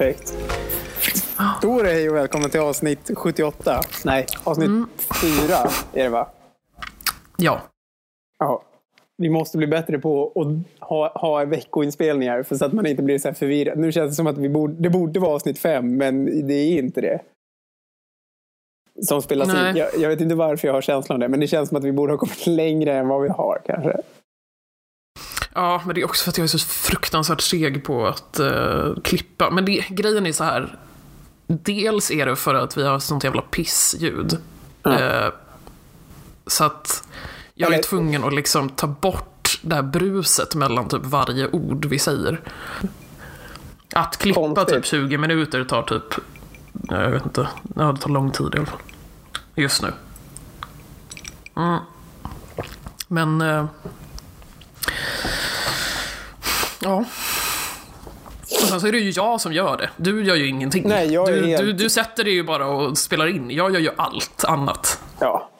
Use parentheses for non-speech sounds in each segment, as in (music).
Perfekt. Då är det hej och välkommen till avsnitt 78. Nej, avsnitt 4 är det va? Ja. Ja. Vi måste bli bättre på att ha, ha veckoinspelningar för så att man inte blir så här förvirrad. Nu känns det som att vi borde, det borde vara avsnitt 5 men det är inte det. Som spelas in. Jag, jag vet inte varför jag har känslan av det men det känns som att vi borde ha kommit längre än vad vi har kanske. Ja, men det är också för att jag är så fruktansvärt seg på att eh, klippa. Men det, grejen är så här. Dels är det för att vi har sånt jävla pissljud. Ja. Eh, så att jag är Eller- tvungen att liksom ta bort det här bruset mellan typ varje ord vi säger. Att klippa Konstigt. typ 20 minuter tar typ, jag vet inte, ja, det tar lång tid i alla fall. Just nu. Mm. Men, eh, ja. Och sen så är det ju jag som gör det. Du gör ju ingenting. Nej, jag du, helt- du, du sätter dig ju bara och spelar in. Jag gör ju allt annat. Ja.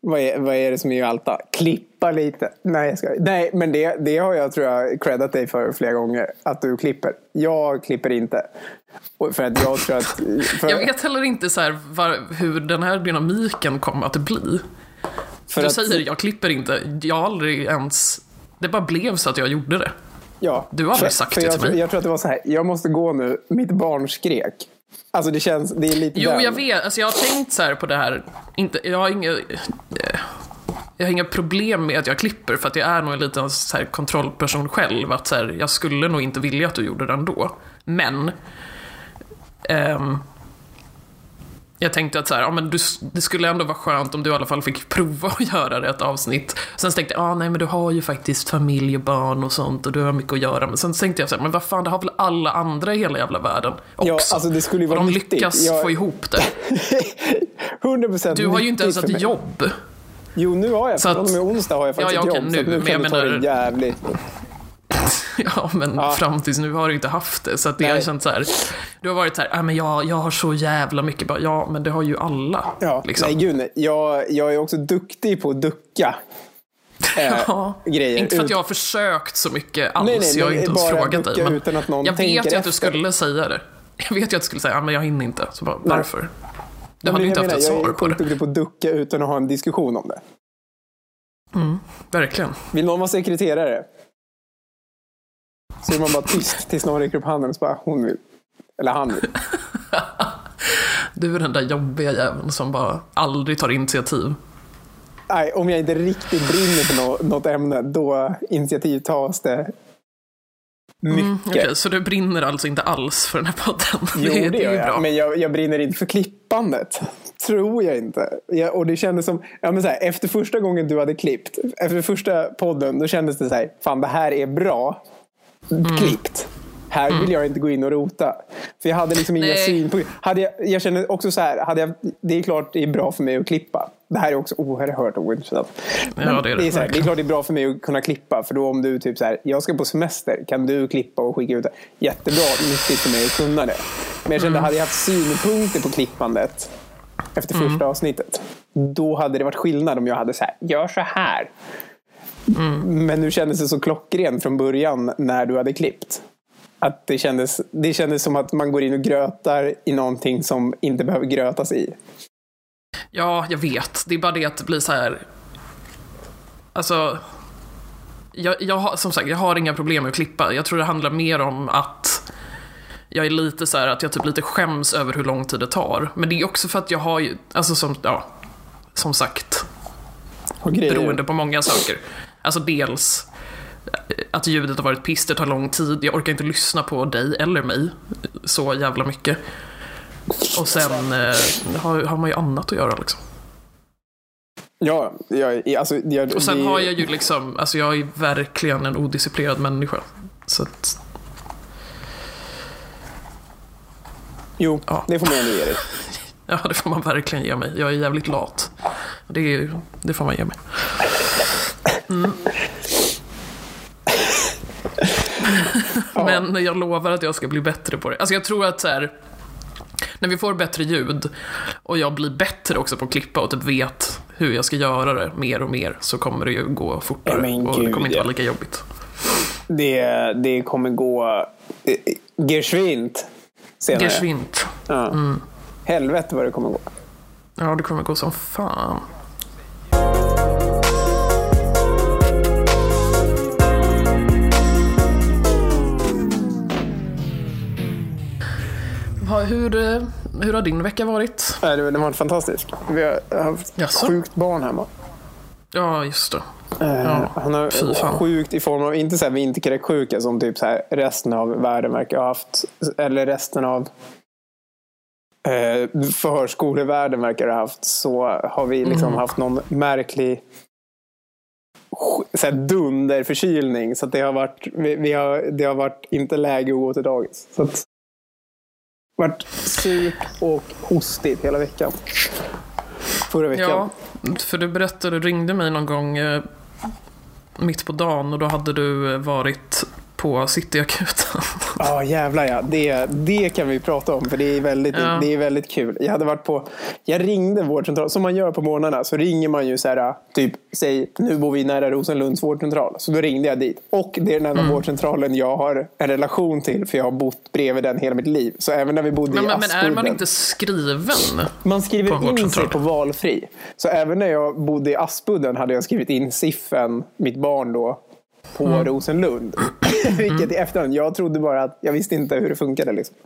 Vad är, vad är det som är Alta? Klippa lite. Nej, jag ska, nej men det, det har jag tror jag creddat dig för flera gånger. Att du klipper. Jag klipper inte. För att jag tror att... (laughs) För, Jag vet heller inte så här var, hur den här dynamiken kommer att bli. för du att, säger jag klipper inte. Jag har aldrig ens... Det bara blev så att jag gjorde det. Ja, du har aldrig sagt för det jag, till tror- mig. Jag tror att det var så här. Jag måste gå nu. Mitt barn skrek. Alltså det känns... Det är lite Jo, den. jag vet. Alltså, jag har tänkt så här på det här. Inte, jag har inga... Jag har inga problem med att jag klipper för att jag är nog en liten så här, kontrollperson själv. Att så här, jag skulle nog inte vilja att du gjorde det ändå. Men... ehm, jag tänkte att så här, ja, men du, det skulle ändå vara skönt om du i alla fall fick (laughs) prova att göra det ett avsnitt. Sen tänkte jag, ah, nej men du har ju faktiskt familj och barn och sånt och du har mycket att göra. Men sen tänkte jag så här, men vad fan, det har väl alla andra i hela jävla världen också. Ja, alltså, det skulle ju och vara de nyttigt. lyckas Jag- få ihop det. (laughs) 100% Du har ju inte ens ett jobb. Jo, nu har jag. Så att- Från och med onsdag har jag faktiskt Ja, ja, ett jobb. nu, så nu men kan jag vi ta det menar- jävligt... (laughs) Ja, men Ja. fram tills nu har du inte haft det. Så att det har känt så här. Du har varit så här, ah, men jag, jag har så jävla mycket. Bara, Ja, men det har ju alla. Ja, liksom. nej gud nej. Jag, jag är också duktig på att ducka. Eh, Ja, grejer. Inte för att jag har försökt så mycket alls. Nej, nej, jag har inte ens frågat dig. Men utan att någon jag vet ju att du efter. skulle säga det. Jag vet ju att du skulle säga, ja, men jag hinner inte. Så bara, varför? Du hade ju jag inte haft ett svar Jag på är det. sjukt duktig på att ducka utan att ha en diskussion om det. Verkligen. Vill någon vara sekreterare? Så är man bara tyst tills någon räcker upp handen och så bara hon vill. Eller han vill. (laughs) Du är den där jobbiga jäveln som bara aldrig tar initiativ. Nej, om jag inte riktigt brinner för nå- något ämne, då initiativ tas det mycket. Mm, Okej, så du brinner alltså inte alls för den här podden? (laughs) Jo, det, det gör jag. bra. Men jag, jag brinner inte för klippandet. Tror jag inte. Jag, och det kändes som, ja, men så här, efter första gången du hade klippt, efter första podden, då kändes det så här, fan det här är bra Mm. klippt. Här vill jag inte gå in och rota. För jag hade liksom inga synpunkter. Hade jag, jag känner också så här, hade jag, det är klart det är bra för mig att klippa. Det här är också oerhört ointressant. Men Ja, det är det, är här, det är klart det är bra för mig att kunna klippa. För då om du typ så här, jag ska på semester, kan du klippa och skicka ut det? Jättebra, nyttigt för mig att kunna det. Men jag kände, Mm. hade jag haft synpunkter på klippandet efter Mm. första avsnittet, då hade det varit skillnad om jag hade så här, gör så här. Mm. Men nu kändes det så klockren från början när du hade klippt. Att det kändes, det kändes som att man går in och grötar i någonting som inte behöver grötas i. Ja, jag vet. Det är bara det att det blir så här. Alltså. Jag, jag har, som sagt, jag har inga problem med att klippa. Jag tror det handlar mer om att jag är lite så här att jag typ lite skäms över hur lång tid det tar. Men det är också för att jag har ju, alltså som, ja, som sagt, Och grejer. beroende på många saker. Alltså dels att ljudet har varit piss, det tar lång tid, jag orkar inte lyssna på dig eller mig så jävla mycket. Och sen eh, har, har man ju annat att göra liksom. Ja, jag, alltså, jag, Och sen det- har jag ju liksom, alltså jag är verkligen en odisciplinerad människa. Så att, Jo, Ja. det får man ändå ge dig. (laughs) ja det får man verkligen ge mig. Jag är jävligt lat. Det, det får man ge mig. Mm. Men jag lovar att jag ska bli bättre på det. Alltså jag tror att så här, när vi får bättre ljud och jag blir bättre också på att klippa och typ vet hur jag ska göra det mer och mer så kommer det ju gå fortare Ja, men och det kommer inte vara lika jobbigt. Det, det kommer gå eh, geschwint senare. Geschwint. Ja. Helvete vad det kommer gå. Ja, det kommer gå som fan. Hur, eh, hur har din vecka varit? Nej, det- Den har varit fantastisk. Vi har haft Jaså? sjukt barn hemma. Ja, just det. Eh, Ja, Han har sjukt i form av, inte så här vinterkräksjuka som typ så här resten av världen verkar ha haft. Eller resten av eh, förskolevärlden verkar ha haft. Så har vi liksom Mm. haft någon märklig så här dunderförkylning. Så det har varit, vi, vi har, det har varit inte läge att gå till dagis. Så att, varit surt och hostigt hela veckan. Förra veckan. Ja, för du berättade, du ringde mig någon gång eh, mitt på dagen och då hade du eh, varit på Cityakuten. Ja, jävlar ja. Det, det kan vi prata om, för det är, väldigt, Ja. det är väldigt kul. Jag hade varit på, jag ringde vårdcentral, som man gör på morgnarna, så ringer man ju så här, typ, säg, nu bor vi nära Rosenlunds vårdcentral. Så då ringde jag dit. Och det är den enda Mm. vårdcentralen jag har en relation till, för jag har bott bredvid den hela mitt liv. Så även när vi bodde Men, i men, men är man Aspudden- inte skriven? man skriver in sig på valfri. Så även när jag bodde i Aspudden hade jag skrivit in Siffen, mitt barn då, på Mm. Rosenlund. (clears throat) Vilket i efterhand, jag trodde bara att jag visste inte hur det funkade. Liksom.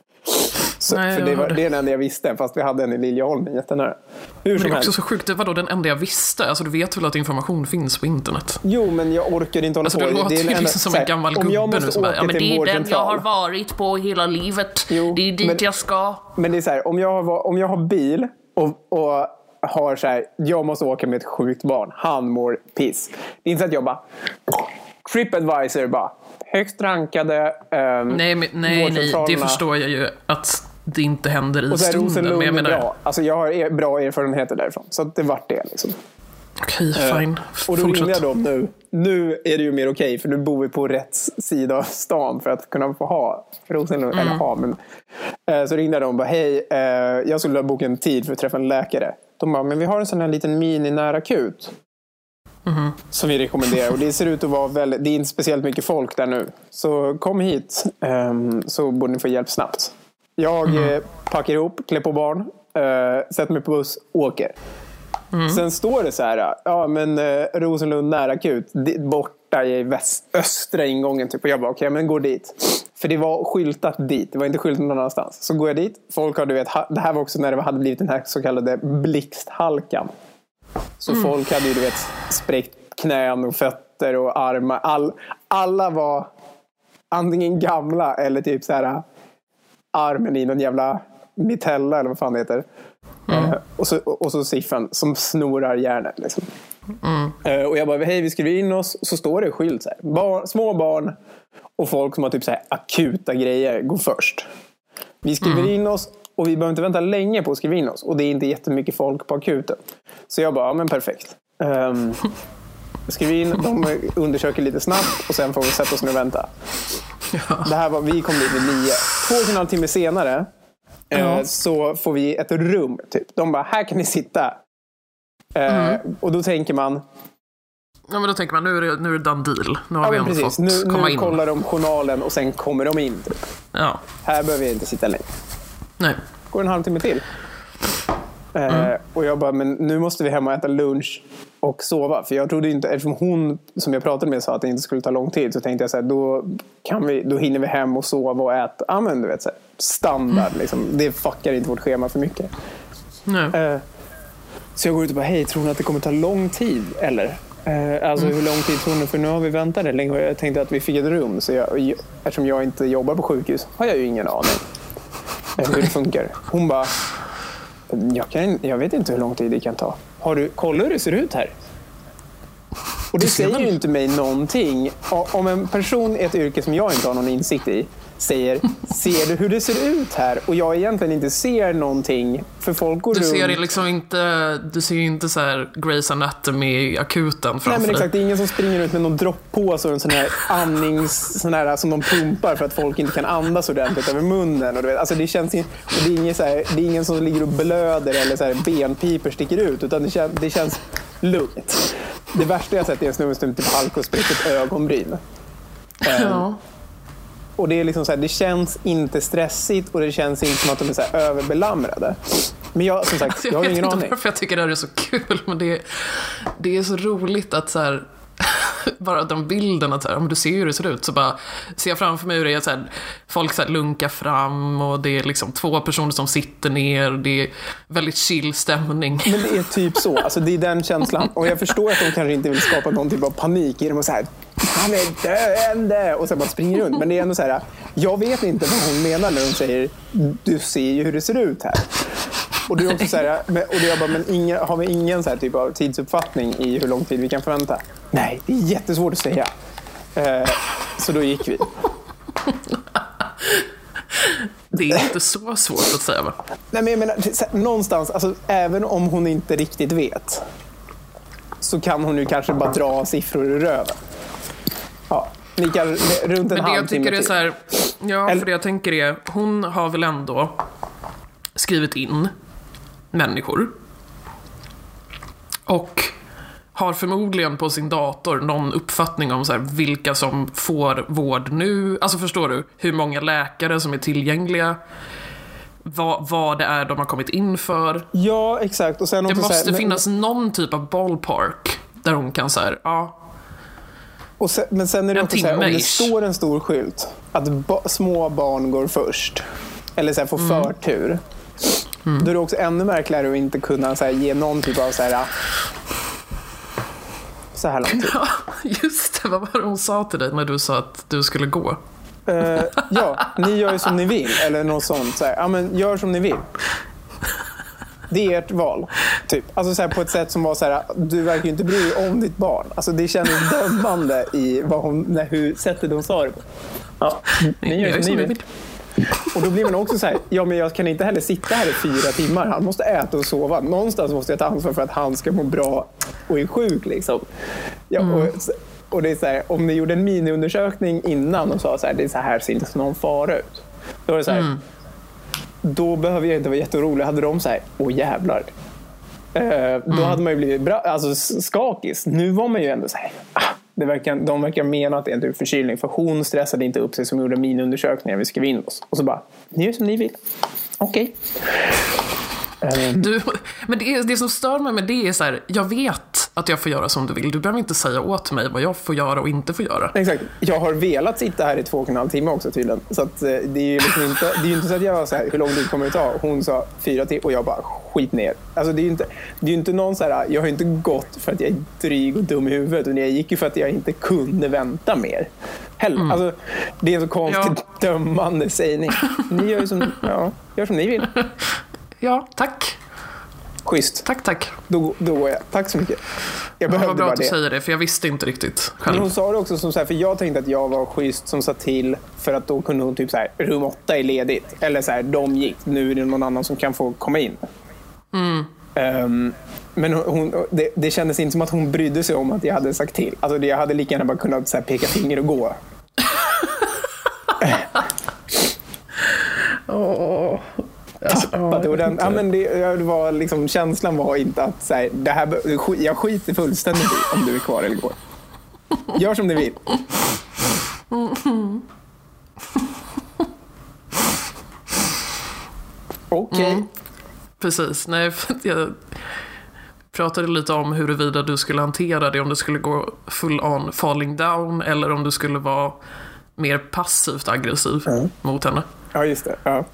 Så, Nej, för det, var, det är den enda jag visste, fast vi hade en i Liljeholmen jättenära. Hur Men det är också så sjukt, det var då den enda jag visste. Alltså du vet väl att information finns på internet? Jo, men jag orkar inte hålla Alltså, på. du låter ju enda- liksom som en gammal om jag gubbe nu som bara, ja men det är den jag har varit på hela livet. Jo, det är dit men- jag ska. Men det är så här, om jag har, om jag har bil och, och har så här, jag måste åka med ett sjukt barn. Han mår piss. Det är inte så att jag bara, Tripadvisor bara, högst rankade ehm, Nej, men, nej, nej, det förstår jag ju att det inte händer i Och så är stunden. Rosenlund menar, bra. Alltså jag har er- bra erfarenheter därifrån. Så det vart det. Liksom. okej, fine. Och då ringde jag Fortsätt. dem nu. Nu är det ju mer okej, för nu bor vi på rätt sida av stan för att kunna få ha Rosenlund. Mm. Eller ha, men, eh, så ringde jag dem och bara, hej, eh, jag skulle vilja boka en tid för att träffa en läkare. De bara, men vi har en sån här liten mini-närakut. Mhm. Som vi rekommenderar. Och det ser ut att vara väldigt, det är inte speciellt mycket folk där nu. Så kom hit ehm, så borde ni få hjälp snabbt. Jag Mhm. eh, packar ihop, klär på barn, eh, sätter mig på buss, åker. Mhm. Sen står det så här, ja men eh, Rosenlund närakut, borta i väst, östra ingången. Typ. Och jag bara, okej men gå dit. För det var skyltat dit, det var inte skyltat någon annanstans. Så går jag dit, folk har du vet, det här var också när det hade blivit den här så kallade blixthalkan. Så folk hade ju du vet spräckt knän och fötter och armar. All, alla var antingen gamla eller typ så här armen i någon jävla mitella eller vad fan det heter. Eh, och, så, och så siffen som snorar järnet. Liksom. Eh, och jag bara, hej vi skriver in oss. Så står det skylt så. Barn, små barn och folk som har typ så här akuta grejer går först. Vi skriver in oss och vi behöver inte vänta länge på att skriva in oss. Och det är inte jättemycket folk på akuten. Så jag bara, ja men perfekt. Um, skriver in, de undersöker lite snabbt och sen får vi sätta oss ner och vänta. Det här var, vi kom dit vid nio. Två och en halv timme senare eh, Ja. så får vi ett rum. Typ. De bara, här kan ni sitta. Eh, Och då tänker man, Ja, men då tänker man, nu är det, nu är det done deal. Nu har ja vi ändå precis, fått nu, komma nu in. kollar de journalen och sen kommer de in. Typ. Ja, Här behöver jag inte sitta längre. Nej. går en halvtimme till. Eh, och jag bara, men nu måste vi hem och äta lunch och sova. För jag trodde inte, eftersom hon som jag pratade med sa att det inte skulle ta lång tid. Så tänkte jag så här, då, kan vi, då hinner vi hem och sova och äta. Ja men du vet, så här, standard. Liksom. Det fuckar inte vårt schema för mycket. Eh, så jag går ut och bara, hej, tror ni att det kommer ta lång tid? Eller? Eh, alltså hur lång tid tror ni? För nu har vi väntat länge och jag tänkte att vi fick ett rum. Så jag, jag- eftersom jag inte jobbar på sjukhus har jag ju ingen aning hur det funkar. Hon bara, jag, kan, jag vet inte hur lång tid det kan ta. Har du, kolla hur det ser ut här. Och det säger ju inte mig någonting. Om en person i ett yrke som jag inte har någon insikt i säger, ser du hur det ser ut här? Och jag egentligen inte ser någonting. För folk går Du runt. ser det liksom inte, du ser ju inte så här Grey's Anatomy akuten framför Nej men exakt, det är ingen som springer ut med någon droppåse och en sån här andnings... Sån här som de pumpar för att folk inte kan andas ordentligt över munnen. Och du vet, alltså det, känns, in- och det, är ingen så här, det är ingen som ligger och blöder eller så här benpipor sticker ut. Utan det, kän, det känns lugnt. Det värsta jag sett är en snubbe som typ halkar och spräcker ett ögonbryn. Ja. Och det, är liksom så här, det känns inte stressigt och det känns inte som att de är så här överbelamrade. Men jag, som sagt, jag, Jag har vet ingen inte aning. varför jag tycker det här är så kul, men det är, det är så roligt att så här, (laughs) bara den bilden att så här, om du ser hur det ser ut, så bara ser jag framför mig hur det är så här, folk så här lunkar fram och det är liksom två personer som sitter ner, det är väldigt chill stämning. Men det är typ så. Alltså, det är den känslan. Och jag förstår att de kanske inte vill skapa någon typ av panik genom att säga han är döende och sen bara springer runt. Men det är ändå så här, jag vet inte vad hon menar när hon säger du ser ju hur det ser ut här. Och är också så här, och är bara, men ingen, har vi ingen så här typ av tidsuppfattning i hur lång tid vi kan förvänta? Nej, det är jättesvårt att säga. Eh, så då gick vi. Det är inte så svårt att säga va? Nej, men jag menar, någonstans, alltså, även om hon inte riktigt vet så kan hon ju kanske bara dra siffror ur röven. Ja, ni kan, runt en Men det jag tycker är så här, ja, för det jag tänker är, hon har väl ändå skrivit in människor. Och har förmodligen på sin dator någon uppfattning om så vilka som får vård nu. Alltså förstår du? Hur många läkare som är tillgängliga. Vad, vad det är de har kommit in för. Ja, exakt. Och sen Det så här, måste men- finnas någon typ av ballpark. Där hon kan säga, ja, Och sen, men sen är det En också så här, om det står en stor skylt att ba, små barn går först, eller så här, får Mm. förtur, då är det också ännu märkligare att inte kunna så här, ge någon typ av så här, så här lång tid. Ja, just det. Vad var det hon sa till dig när du sa att du skulle gå? Eh, ja, ni gör ju som ni vill. Eller något sånt. Så här, ja, men gör som ni vill. Det är ert val. Typ. Alltså så här, på ett sätt som var så här, du verkar ju inte bry dig om ditt barn. Alltså, det kändes dömande i vad hon, när, hur, sättet hon sa det på. Ja, ni gör som ni vill. Och då blir man också så här, ja men jag kan inte heller sitta här i fyra timmar. Han måste äta och sova. Någonstans måste jag ta ansvar för att han ska må bra och är sjuk. Liksom. Ja, och, och det är så här, om ni gjorde en miniundersökning innan och sa så här, det är så här ser inte någon fara ut. Då är det så här, då behöver jag inte vara jätteorolig. Hade de så här, åh jävlar. Eh, då hade man ju blivit bra, alltså, skakis. Nu var man ju ändå så här, ah, det verkar, de verkar mena att det är en typ förkylning. För hon stressade inte upp sig som gjorde miniundersökningar vi skrev in oss. Och så bara, ni gör som ni vill. Okej. Okay. Du, men det, det som stör mig med det är så här, jag vet att jag får göra som du vill. Du behöver inte säga åt mig vad jag får göra och inte får göra. Exakt. Jag har velat sitta här i två och en halv timme också tydligen. Så att, eh, det är ju liksom inte, det är inte så att jag var så här, hur lång tid kommer det ta? Hon sa fyra timmar och jag bara, skit ner. Alltså det är ju inte, det är inte någon så här, jag har inte gått för att jag är dryg och dum i huvudet. Utan jag gick ju för att jag inte kunde vänta mer. Heller. Alltså, det är en så konstigt dömande sägning. Ni gör ju som, ja, gör som ni vill. (laughs) Ja, tack. Schysst. Tack, tack. Då, då går jag. Tack så mycket. Jag Det var behövde bra bara att du det. säger det, för jag visste inte riktigt Men själv. hon sa det också som så här, för jag tänkte att jag var schysst som sa till för att då kunde hon typ så här, rum åtta är ledigt. Eller så här, de gick, nu är det någon annan som kan få komma in. Ehm, men hon, det, det kändes inte som att hon brydde sig om att jag hade sagt till. Alltså det, jag hade lika gärna bara kunnat så här, peka finger och gå. (laughs) Åh. Alltså, Att det var den, ja, men det, ja, det var liksom, känslan var inte att så här, det här, jag skiter fullständigt i om du är kvar eller går. Gör som ni vill. Okej. Precis, nej (laughs) för att jag pratade lite om huruvida du skulle hantera det, om du skulle gå full on falling down eller om du skulle vara mer passivt aggressiv mot henne. Ja, just det. Ja.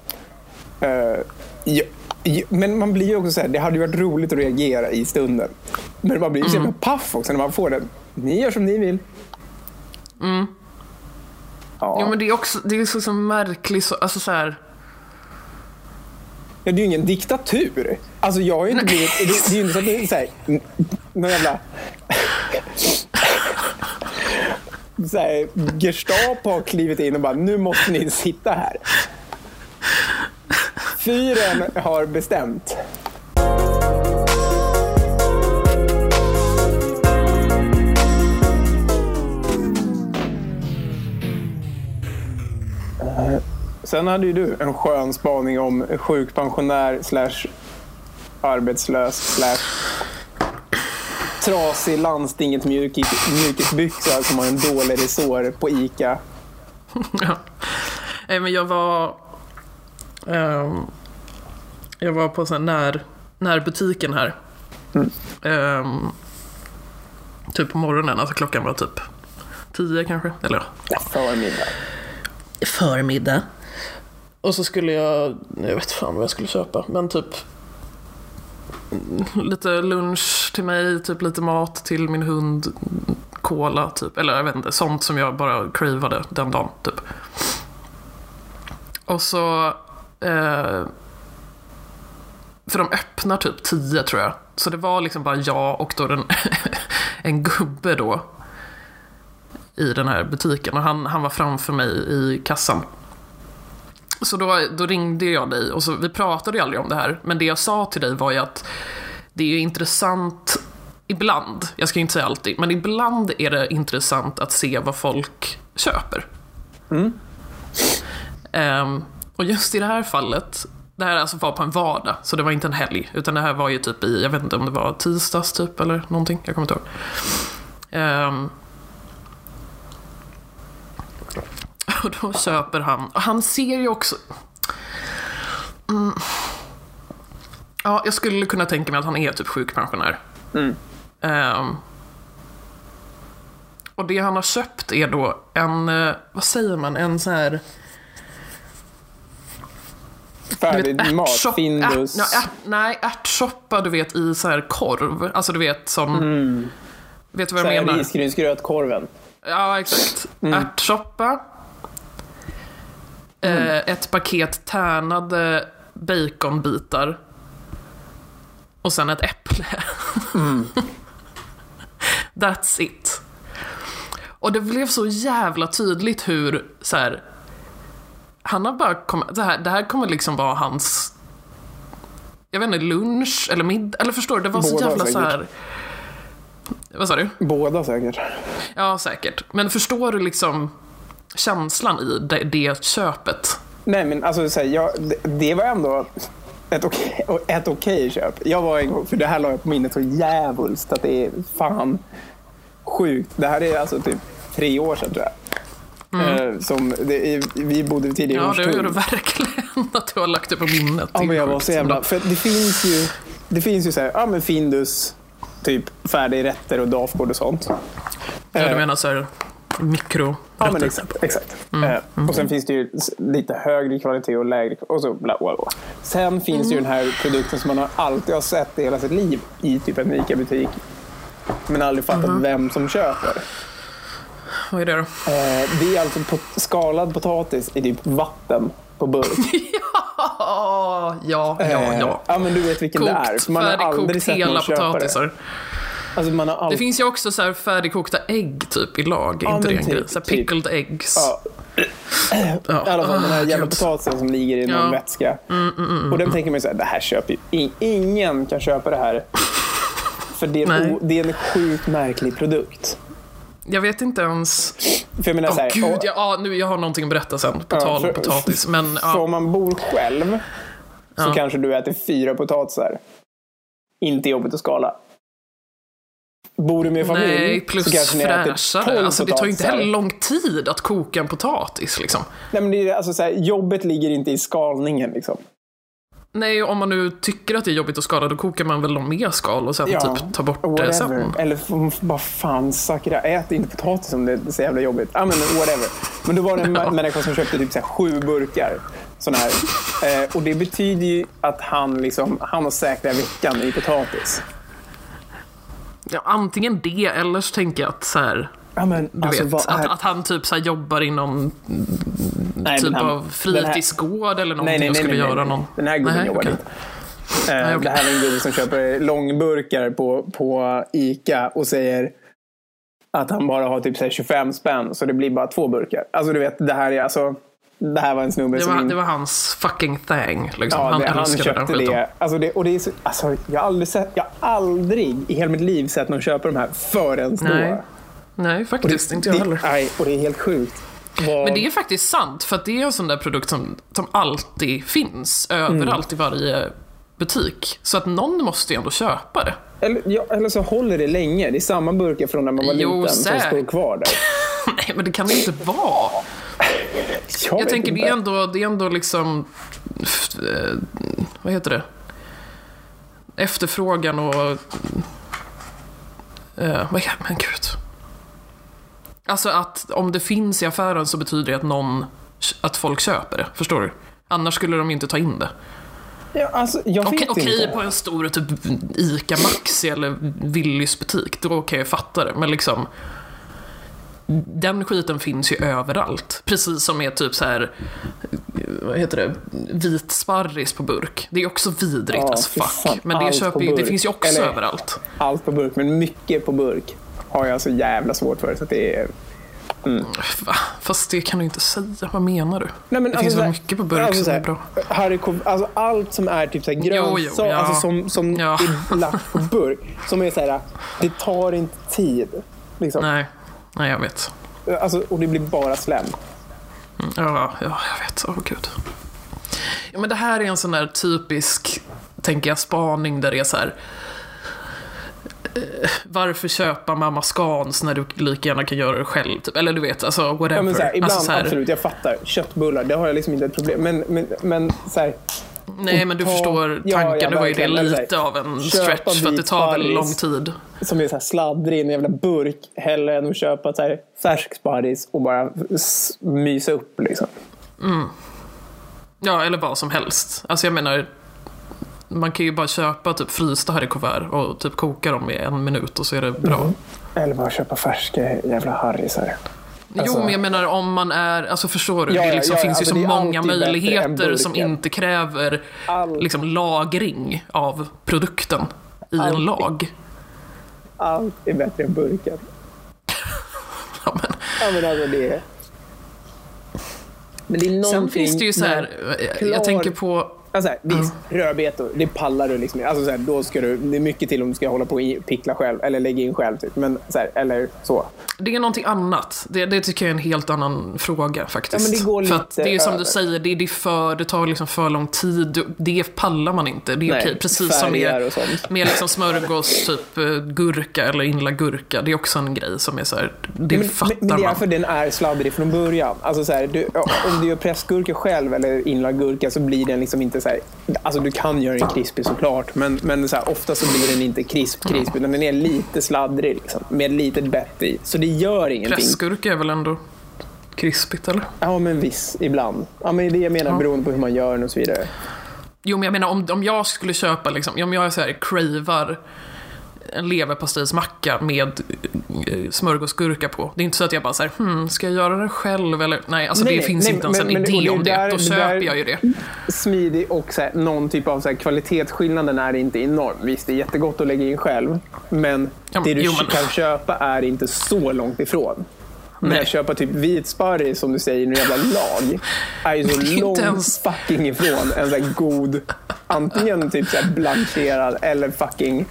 Eh, ja, ja, men man blir ju också så här, det hade ju varit roligt att reagera i stunden. Men man blir ju så jävla paff också när man får den. Ni gör som ni vill. Ja. Jo men det är också, det är så, så märkligt, så, alltså så här, Ja, det är ju ingen diktatur. Alltså jag har ju inte blivit... Det, det är ju inte så att det är så här, någon jävla... Så här, Gestapo har klivit in och bara, nu måste ni sitta här. Fyren har bestämt. Sen hade ju du en skön spaning om sjukpensionär slash arbetslös slash trasig landstingets mjukis, mjukisbyxa som har en dålig resår på ICA. (laughs) Ja. Nej, men jag var... Ehm, jag var på här när, närbutiken här. Ehm, typ på morgonen, alltså klockan var typ tio kanske. Eller Ja, förmiddag. förmiddag. Och så skulle jag, jag vet fan vad jag skulle köpa, men typ mm, lite lunch till mig, typ lite mat till min hund, cola typ, eller jag vet inte, sånt som jag bara cravade den dagen typ. Och så, eh, för de öppnar typ tio tror jag, så det var liksom bara jag och då den, (laughs) en gubbe då i den här butiken. Och han, han var framför mig i kassan. Så då, då ringde jag dig och så, vi pratade ju aldrig om det här, men det jag sa till dig var ju att det är ju intressant ibland, jag ska ju inte säga alltid, men ibland är det intressant att se vad folk köper. Ehm, och just i det här fallet, det här alltså var på en vardag, så det var inte en helg, utan det här var ju typ i, jag vet inte om det var tisdags typ eller någonting, jag kommer inte ihåg. Ehm, (laughs) och då köper han, och han ser ju också... Mm. Ja, jag skulle kunna tänka mig att han är typ sjukpensionär. Ehm, och det han har köpt är då en, eh, vad säger man, en sån här... Färdig mat, ärtsop- Findus. ärt- ja, ärt- nej, ärtsoppa du vet i så här korv. Alltså du vet som... Vet du vad Så jag här menar? risgrynsgrötkorven. Ja, exakt. Ärtsoppa. Eh, ett paket tärnade baconbitar. Och sen ett äpple. (laughs) That's it. Och det blev så jävla tydligt hur så här, han har bara kommit, det här, det här kommer liksom vara hans jag vet inte, lunch eller middag, eller förstår du? Det var så Båda jävla så säkert. här. Vad sa du? Båda säkert. Ja, säkert. Men förstår du liksom känslan i det, det köpet? Nej, men alltså, så här, jag, det, det var ändå ett okej, ett okej köp. Jag var en gång, för det här la jag på minnet så djävulskt att det är fan sjukt. Det här är alltså typ tre år sedan tror jag. Eh, som det vi bodde tidigare i Mm. Ja, det gör du Hornstull. verkligen (laughs) att du har lagt det på minnet. Ja, Det men jag var så jävla... För det finns ju, det finns ju så här, ja men Findus, typ färdigrätter och dafgård och sånt. Ja, Eh, du menar så här mikro Ja, men exakt. exakt. Eh, och sen finns det ju lite högre kvalitet och lägre och så bla bla bla. Sen finns det ju den här produkten som man har alltid har sett i hela sitt liv i typ en ICA-butik. Men aldrig fattat vem som köper. Vad är det då? Eh, det är alltså pot- skalad potatis i typ vatten på burk. (laughs) Ja, ja, ja. Eh, ja. ja men du vet vilken det är. Kokt, För man har aldrig sett någon köpa det. potatisar. Alltså man har Det aldrig... finns ju också så här färdigkokta ägg typ i lag, Ja, inte det men en typ, Så här typ. pickled eggs. Ja. I alla fall den här Ah, jävla gud. potatisen som ligger i någon Ja. Mm, vätska. och den tänker man ju såhär, det här köper ju in- ingen kan köpa det här. För det är, (laughs) o, det är en sjukt märklig produkt. Jag vet inte ens... För jag menar så här, gud, och- ja, ja, nu, jag har någonting att berätta sen, på Ja, tal för- om potatis. Men För ja, om man bor själv så Ja. kanske du äter fyra potatisar. Inte jobbigt att skala. Bor du med familj nej, så plus kanske ni äter fräschare. tolv Alltså, det tar ju inte heller lång tid att koka en potatis liksom. Nej, men det är, alltså, så här, jobbet ligger inte i skalningen. Liksom. Nej, om man nu tycker att det är jobbigt att skala, då kokar man väl någon mer skal och sen Ja, typ tar bort det Whatever. sen. Eller bara fan, sakra, ät inte potatis om det är så jävla jobbigt. Ja, men whatever. Men då var det en (laughs) Ja. människa som köpte typ så här sju burkar. Såna här. Eh, och det betyder ju att han, liksom, han har säkra veckan i potatis. Ja, antingen det, eller så tänker jag att så här, Ja, men, du alltså, vet, vad att, att han typ så här jobbar i någon Nej, typ han- av fritidsgård eller någonting och skulle göra någon... Den här gubben Nej, jobbar okej. inte. Eh, Nej, okej. Det här är en gubbe som köper långburkar på, på Ica och säger att han bara har typ så här 25 spänn så det blir bara två burkar. Alltså du vet, det här är alltså... Det här var en snubbe Det som... var, det var hans fucking thing. Liksom. Ja, han det, han köpte skiten. det. Alltså det. Och det är så, alltså, jag, har aldrig sett, jag har aldrig i hela mitt liv sett någon köpa de här förrän Nej, då. Nej, Och det, faktiskt inte jag det, heller. Nej, och det är helt sjukt. Vad- Men det är faktiskt sant, för att det är en sån där produkt som, som alltid finns överallt i varje butik. Så att någon måste ju ändå köpa det. Eller, ja, eller så håller det länge. Det är samma burkar från när man var Jo, liten som säkert. står kvar där. (laughs) Nej, men det kan det inte vara. Jag, Jag tänker inte. det är ändå, det är ändå liksom, eh, vad heter det? Efterfrågan och, vad är- men gud. Alltså att om det finns i affären så betyder det att någon, att folk köper det, förstår du? Annars skulle de inte ta in det. Ja, alltså, jag Okej, okej på en stor typ ICA Maxi eller Willys butik, då kan jag fatta det. Men liksom, den skiten finns ju överallt. Precis som med typ så här, vad heter det, vit sparris på burk. Det är också vidrigt Ja, as fuck. Men det, köper, det finns ju också Eller- överallt. Allt på burk, men mycket på burk har jag så jävla svårt för. Så att det är... Va? Fast det kan du inte säga, vad menar du? Nej, men det alltså finns så väl mycket på burk alltså så som är bra. Harry alltså allt som är typ så här Jo, jo, grönsak, ja. alltså som, som Ja. är lagt på burk. Som är så här, det tar inte tid. Liksom. Nej, nej jag vet. Alltså, och det blir bara slem. Ja, ja, jag vet. Åh gud. Ja, men det här är en sån där typisk, tänker jag, spaning där det är så här. Eh, Varför köpa mamma Scans när du lika gärna kan göra det själv? Typ. Eller du vet, alltså whatever. Ja, här, ibland, alltså, så här, absolut, jag fattar. Köttbullar, det har jag liksom inte ett problem Men, men, men så här, Nej, men du ta- förstår Ja, tanken. ja, nu var ju det så här, lite av en stretch för att det tar väldigt lång tid. som är så här sladdrig i en jävla burk hellre än att köpa så här färsk sparris och bara mysa upp. Liksom. Ja, eller vad som helst. Alltså jag menar, man kan ju bara köpa typ frysta kuvert och typ koka dem i en minut och så är det bra. Mm. Eller bara köpa färska jävla harrisar. Alltså- jo, men jag menar om man är, alltså förstår du? Ja, det liksom ja, finns alltså, ju så många möjligheter som inte kräver All- liksom lagring av produkten i en Alltid. lag. Allt är bättre än burken. (laughs) Ja, men. Ja, men alltså det är... Men det är Sen finns det ju så här, jag klar- tänker på, Alltså här, visst, rödbetor, det pallar du liksom. Alltså så här, då ska du, det är mycket till om du ska hålla på och pickla själv, eller lägga in själv. Typ. Men, så här, eller så. det är någonting annat. Det, det tycker jag är en helt annan fråga faktiskt. Ja, det går för att det är som över. du säger, det, det, för, det tar liksom för lång tid. Det pallar man inte. Det är Nej, okej. Precis som med, med liksom smörgås, (laughs) typ eh, gurka eller inlagd gurka. Det är också en grej som är så här, det Men, fattar men, men det är man. för den är sladdrig från början. Alltså så du, om du gör pressgurka själv eller inlagd gurka så blir den liksom inte så här... Alltså du kan göra den krispig såklart, men, men så här, ofta så blir den inte krisp, krisp utan den är lite sladdrig liksom, med litet bett i. Så det gör ingenting. Pressgurka är väl ändå krispigt eller? Ja, men viss ibland. Ja, men det jag menar, Ja. beroende på hur man gör den och så vidare. Jo, men jag menar om, om jag skulle köpa, liksom, om jag så här cravar en leverpastejsmacka med eh, smörgåsgurka på. Det är inte så att jag bara säger hmm, ska jag göra den själv eller? Nej, alltså Nej, det nej, finns nej, inte ens en men- idé om det. där- Då köper där- jag ju det. Smidig och så här, någon typ av så här, kvalitetsskillnaden är inte enorm. Visst, det är jättegott att lägga in själv, men Ja, det du jo, men- kan köpa är inte så långt ifrån. Men Nej. att köpa typ vit sparris, som du säger, i en jävla lag, är ju så (laughs) långt ens- fucking ifrån en så här god, antingen typ så blancherad eller fucking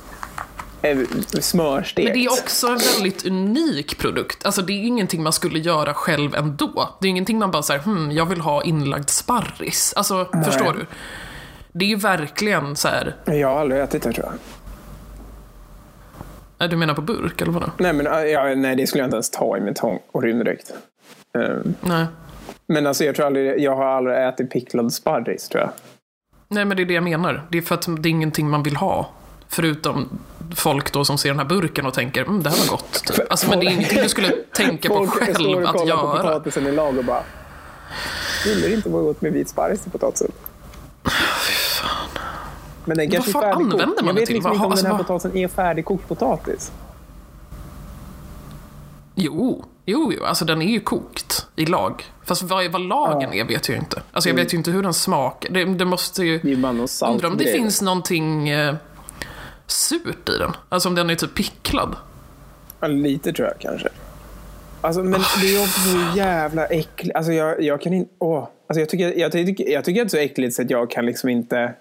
eh, smörstekt. Men det är också en väldigt unik produkt. Alltså det är ingenting man skulle göra själv ändå. Det är ingenting man bara säger, hmm, jag vill ha inlagd sparris. Alltså, förstår du? Det är ju verkligen så här, Jag har aldrig ätit det tror jag. äh, du menar på burk eller vadå? Nej, men, äh, ja, nej, det skulle jag inte ens ta i med tång och rymddräkt. Um, Nej. men alltså, jag, tror aldrig, jag har aldrig ätit picklad sparris tror jag. Nej, men det är det jag menar. Det är för att det är ingenting man vill ha. Förutom folk då som ser den här burken och tänker, mm, det här var gott. Alltså, men det är ingenting du skulle tänka på Folk står själv och att kollar på göra. potatisen i lag och bara Skulle det inte vara gott med vit sparris till potatisen? Men den kanske är Vad fan färdigkokt. använder man Jag vet till? liksom inte om har- den här alltså, vad- potatisen är färdigkokt potatis. Jo, jo, jo, alltså den är ju kokt i lag. Fast vad, vad lagen är vet jag ju inte. Alltså jag vet ju inte hur den smakar. Det, det måste ju... Det är bara någon Undrar om det finns någonting eh, surt i den. Alltså om den är typ picklad. Ja, lite tror jag kanske. Alltså, men det är också så jävla äckligt. Alltså, jag, jag kan inte... Åh. Alltså, jag, tycker, jag, tycker, jag tycker att det är så äckligt så att jag kan liksom inte...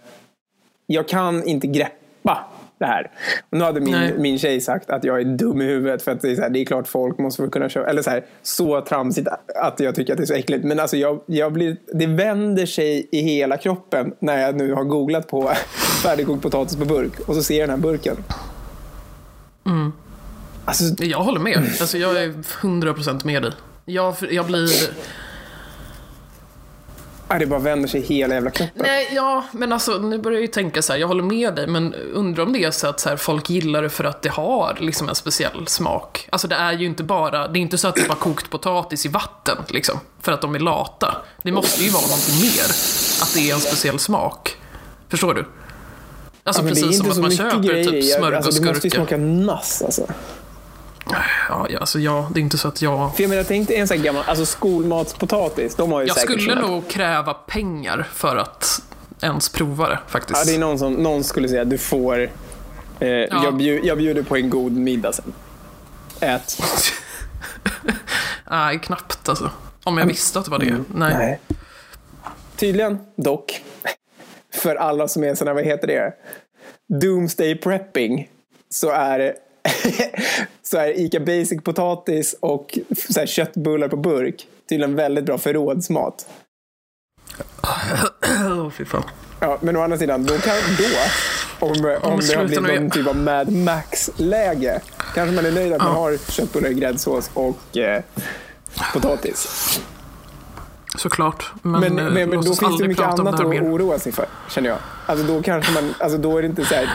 Jag kan inte greppa det här. Och nu hade min, Nej. min tjej sagt att jag är dum i huvudet för att det är, så här, det är klart folk måste väl kunna köpa... Eller så här, så tramsigt att jag tycker att det är så äckligt. Men alltså jag, jag blir, det vänder sig i hela kroppen när jag nu har googlat på (laughs) färdigkokt potatis på burk och så ser jag den här burken. Alltså, Jag håller med. Alltså, jag är 100% med dig. Jag, jag blir... ja, det bara vänder sig hela jävla kroppen. Nej, ja, men alltså nu börjar jag ju tänka så här, jag håller med dig, men undrar om det är så att så här, folk gillar det för att det har liksom en speciell smak. Alltså det är ju inte bara, det är inte så att det är bara kokt potatis i vatten, liksom, för att de är lata. Det måste ju vara någonting mer, att det är en speciell smak. Förstår du? Alltså Ja, precis som att man köper grejer. typ Jag- alltså, det måste ju smörgåsgurka. smaka nass alltså. Ja, ja, alltså ja, det är inte så att jag... För jag menar, tänk dig en sån här gammal, alltså skolmatspotatis. De har ju Jag säkert skulle såna. nog kräva pengar för att ens prova det, faktiskt. Ja, det är någon som någon skulle säga du får, eh, jag, bjud, jag bjuder på en god middag sen. Ät. (laughs) Nej, knappt alltså. Om jag visste att det var det. Nej. Nej. Tydligen, dock, för alla som är såna, vad heter det? Doomsday prepping. Så är, (laughs) så är Ica Basic potatis och så här, köttbullar på burk tydligen väldigt bra förrådsmat. Åh, fy fan. Ja, men å andra sidan, då kan då, om, om det har blivit någon typ av Mad Max-läge, kanske man är nöjd att man har köttbullar i gräddsås och eh, potatis. Såklart. Men, Men, eh, men, men då finns det mycket annat här att oroa sig för, känner jag. Alltså då kanske man, alltså då är det inte så här,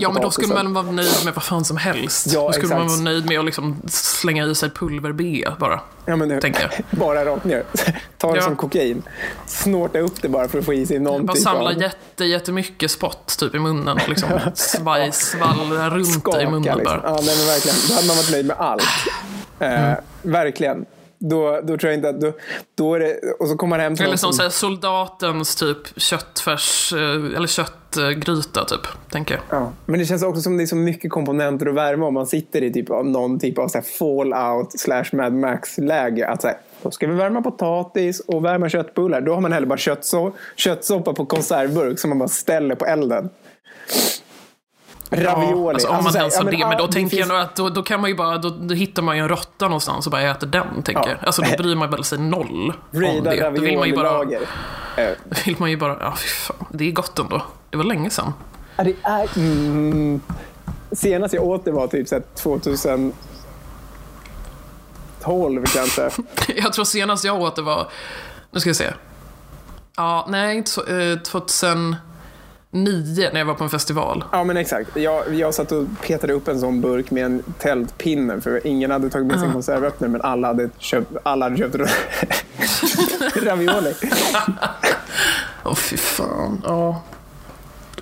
Ja, men då skulle man vara nöjd med vad fan som helst. Ja, då skulle man exakt. vara nöjd med att liksom slänga i sig pulver-B bara. ja, men nu, tänker jag. (laughs) Bara rakt ner. Ta det Ja. som kokain. Snorta upp det bara för att få i sig någon Bara samla av jätte, jättemycket spott typ i munnen. Liksom. (laughs) Svaj, svallra runt skaka. i munnen liksom. bara. Ja, nej, men verkligen. Då hade man varit nöjd med allt. Eh, Mm. Verkligen. Då, då tror jag inte att... Då, då är det, och så kommer man hem till Eller som här, soldatens typ köttfärs, eh, eller köttgryta typ, tänker jag. Ja, men det känns också som det är så mycket komponenter att värma om man sitter i typ av någon typ av så fallout slash Mad Max-läge. Att så här, då ska vi värma potatis och värma köttbullar. Då har man hellre bara köttsoppa på konservburk som man bara ställer på elden. Ravioli. Ja, alltså, om man så här, ens har ja, det, men då det tänker finns- jag nog att då, då kan man ju bara, då, då hittar man ju en råtta någonstans och bara äter den, tänker Ja. jag. Alltså då bryr man väl sig noll om det. Då vill man ju bara, då (laughs) vill man ju bara, ja fy fan, det är gott ändå. Det var länge sedan. Ja, det är... Mm, senast jag åt det var typ så här 2012 kanske. (laughs) Jag tror senast jag åt det var, nu ska jag se. Ja, nej, inte så, eh, 2009 när jag var på en festival. Ja men exakt. Jag, jag satt och petade upp en sån burk med en tältpinne för ingen hade tagit med sin konservöppnare men alla hade köpt, alla hade köpt (laughs) ravioli. Åh fy fan. Ja.